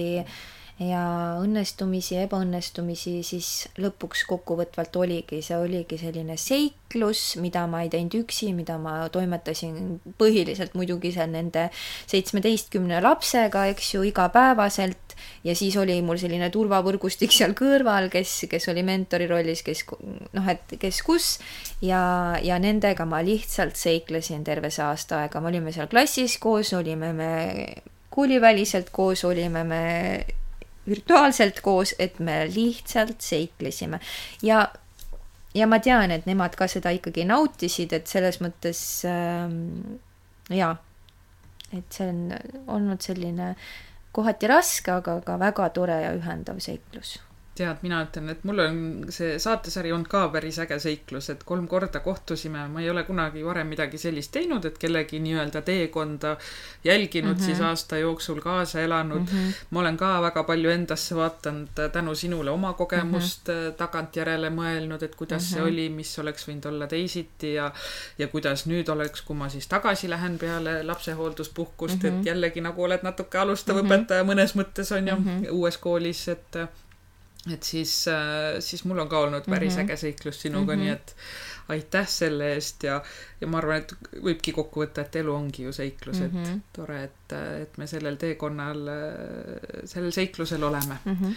ja õnnestumisi, ebaõnnestumisi, siis lõpuks kokkuvõtvalt oligi, see oligi selline seiklus, mida ma ei teinud üksi, mida ma toimetasin põhiliselt muidugi seal nende seitsmeteistkümne lapsega, eks ju, igapäevaselt. Ja siis oli mul selline turvavõrgustik seal kõrval, kes, kes oli mentori rollis, kes noh, et kes kus. Ja, ja nendega ma lihtsalt seiklesin terve see aasta aega, me olime seal klassis koos, olime me kooliväliselt koos, olime me virtuaalselt koos, et me lihtsalt seiklesime ja ja ma tean, et nemad ka seda ikkagi nautisid, et selles mõttes äh, jaa, et see on olnud selline kohati raske, aga ka väga tore ja ühendav seiklus tead, mina ütlen, et mul on see saatesari olnud ka päris äge seiklus, et kolm korda kohtusime, ma ei ole kunagi varem midagi sellist teinud, et kellegi nii-öelda teekonda jälginud mm, -hmm. siis aasta jooksul kaasa elanud mm. -hmm. ma olen ka väga palju endasse vaadanud tänu sinule oma kogemust mm -hmm. tagantjärele mõelnud, et kuidas mm -hmm. see mhm. oli, mis oleks võinud olla teisiti ja ja kuidas nüüd oleks, kui ma siis tagasi lähen peale lapsehoolduspuhkust mm, -hmm. et mhm. jällegi nagu oled natuke alustav mm -hmm. õpetaja mõnes mõttes on ju mm -hmm. uues koolis, et et siis, äh, siis mul on ka olnud päris mm -hmm. äge seiklus sinuga mm, -hmm. nii et aitäh selle eest ja, ja ma arvan, et võibki kokku võtta, et elu ongi ju seiklus mm, -hmm. et mhm. tore, et, et me sellel teekonnal, sellel seiklusel oleme mm. -hmm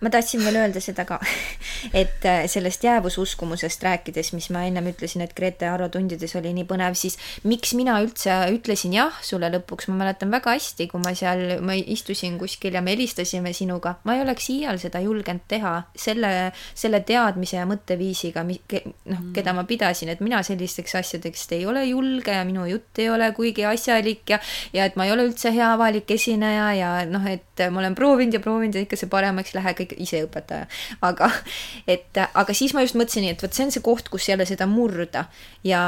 ma tahtsin veel öelda seda ka, et äh, sellest jäävususkumusest rääkides, mis ma ennem ütlesin, et Grete Aro tundides oli nii põnev, siis miks mina üldse ütlesin jah sulle lõpuks, ma mäletan väga hästi, kui ma seal, ma istusin kuskil ja me helistasime sinuga, ma ei oleks iial seda julgenud teha selle, selle teadmise ja mõtteviisiga, noh, mm. keda ma pidasin, et mina sellisteks asjadeks ei ole julge ja minu jutt ei ole kuigi asjalik ja, ja et ma ei ole üldse hea avalik esineja ja noh, et ma olen proovinud ja proovinud ja ikka see paremaks ei lähe, kõik ikka ise õpetaja. aga, et, aga siis ma just mõtlesin, et vot see on see koht, kus jälle seda murda ja,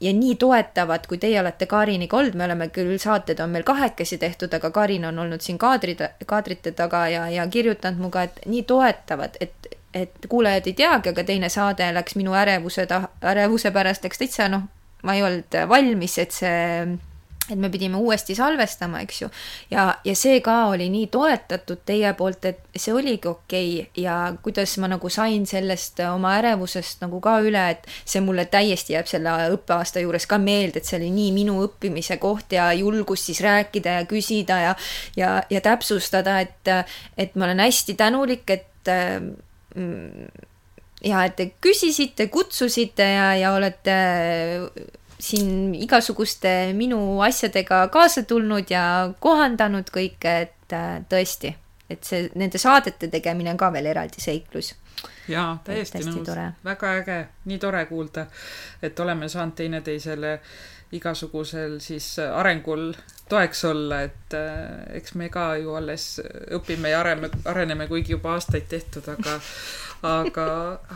ja nii toetavad, kui teie olete Kariniga olnud, me oleme küll, saated on meil kahekesi tehtud, aga Karin on olnud siin kaadrid, kaadrite taga ja, ja kirjutanud minuga, et nii toetavad, et, et kuulajad ei teagi, aga teine saade läks minu ärevuse ta-, ärevuse pärast läks täitsa noh, ma ei olnud valmis, et see et me pidime uuesti salvestama, eks ju. ja, ja see ka oli nii toetatud teie poolt, et see oligi okei okay. ja kuidas ma nagu sain sellest oma ärevusest nagu ka üle, et see mulle täiesti jääb selle õppeaasta juures ka meelde, et see oli nii minu õppimise koht ja julgus siis rääkida ja küsida ja, ja, ja täpsustada, et, et ma olen hästi tänulik, et mm, ja et te küsisite, kutsusite ja, ja olete siin igasuguste minu asjadega kaasa tulnud ja kohandanud kõike, et äh, tõesti, et see, nende saadete tegemine on ka veel eraldi seiklus. jaa, täiesti nõus, väga äge, nii tore kuulda, et oleme saanud teineteisele igasugusel siis arengul toeks olla, et äh, eks me ka ju alles õpime ja areme, areneme, kuigi juba aastaid tehtud, aga aga,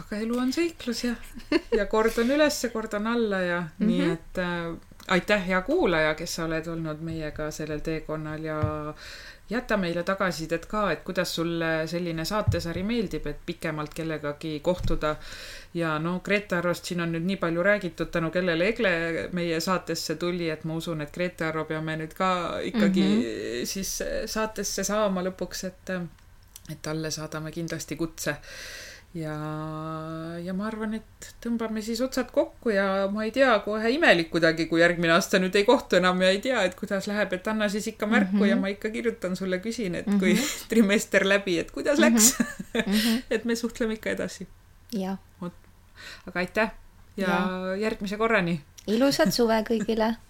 aga elu on seiklus ja, ja kord on üles, kord on alla ja mm -hmm. nii mhm. et äh, aitäh, hea kuulaja, kes sa oled olnud meiega sellel teekonnal ja jäta meile tagasisidet ka, et kuidas sulle selline saatesari meeldib, et pikemalt kellegagi kohtuda. ja no Grete Arost siin on nüüd nii palju räägitud, tänu kellele Egle meie saatesse tuli, et ma usun, et Grete Aro peame nüüd ka ikkagi mm -hmm. siis saatesse saama lõpuks, et, et talle saadame kindlasti kutse ja, ja ma arvan, et tõmbame siis otsad kokku ja ma ei tea, kohe imelik kuidagi, kui järgmine aasta nüüd ei kohtu enam ja ei tea, et kuidas läheb, et anna siis ikka märku mm -hmm. ja ma ikka kirjutan sulle, küsin, et mm -hmm. kui mhm. trimester läbi, et kuidas mm -hmm. läks mm. -hmm. et me suhtleme ikka edasi. jah. aga aitäh ja, ja järgmise korrani. ilusat suve kõigile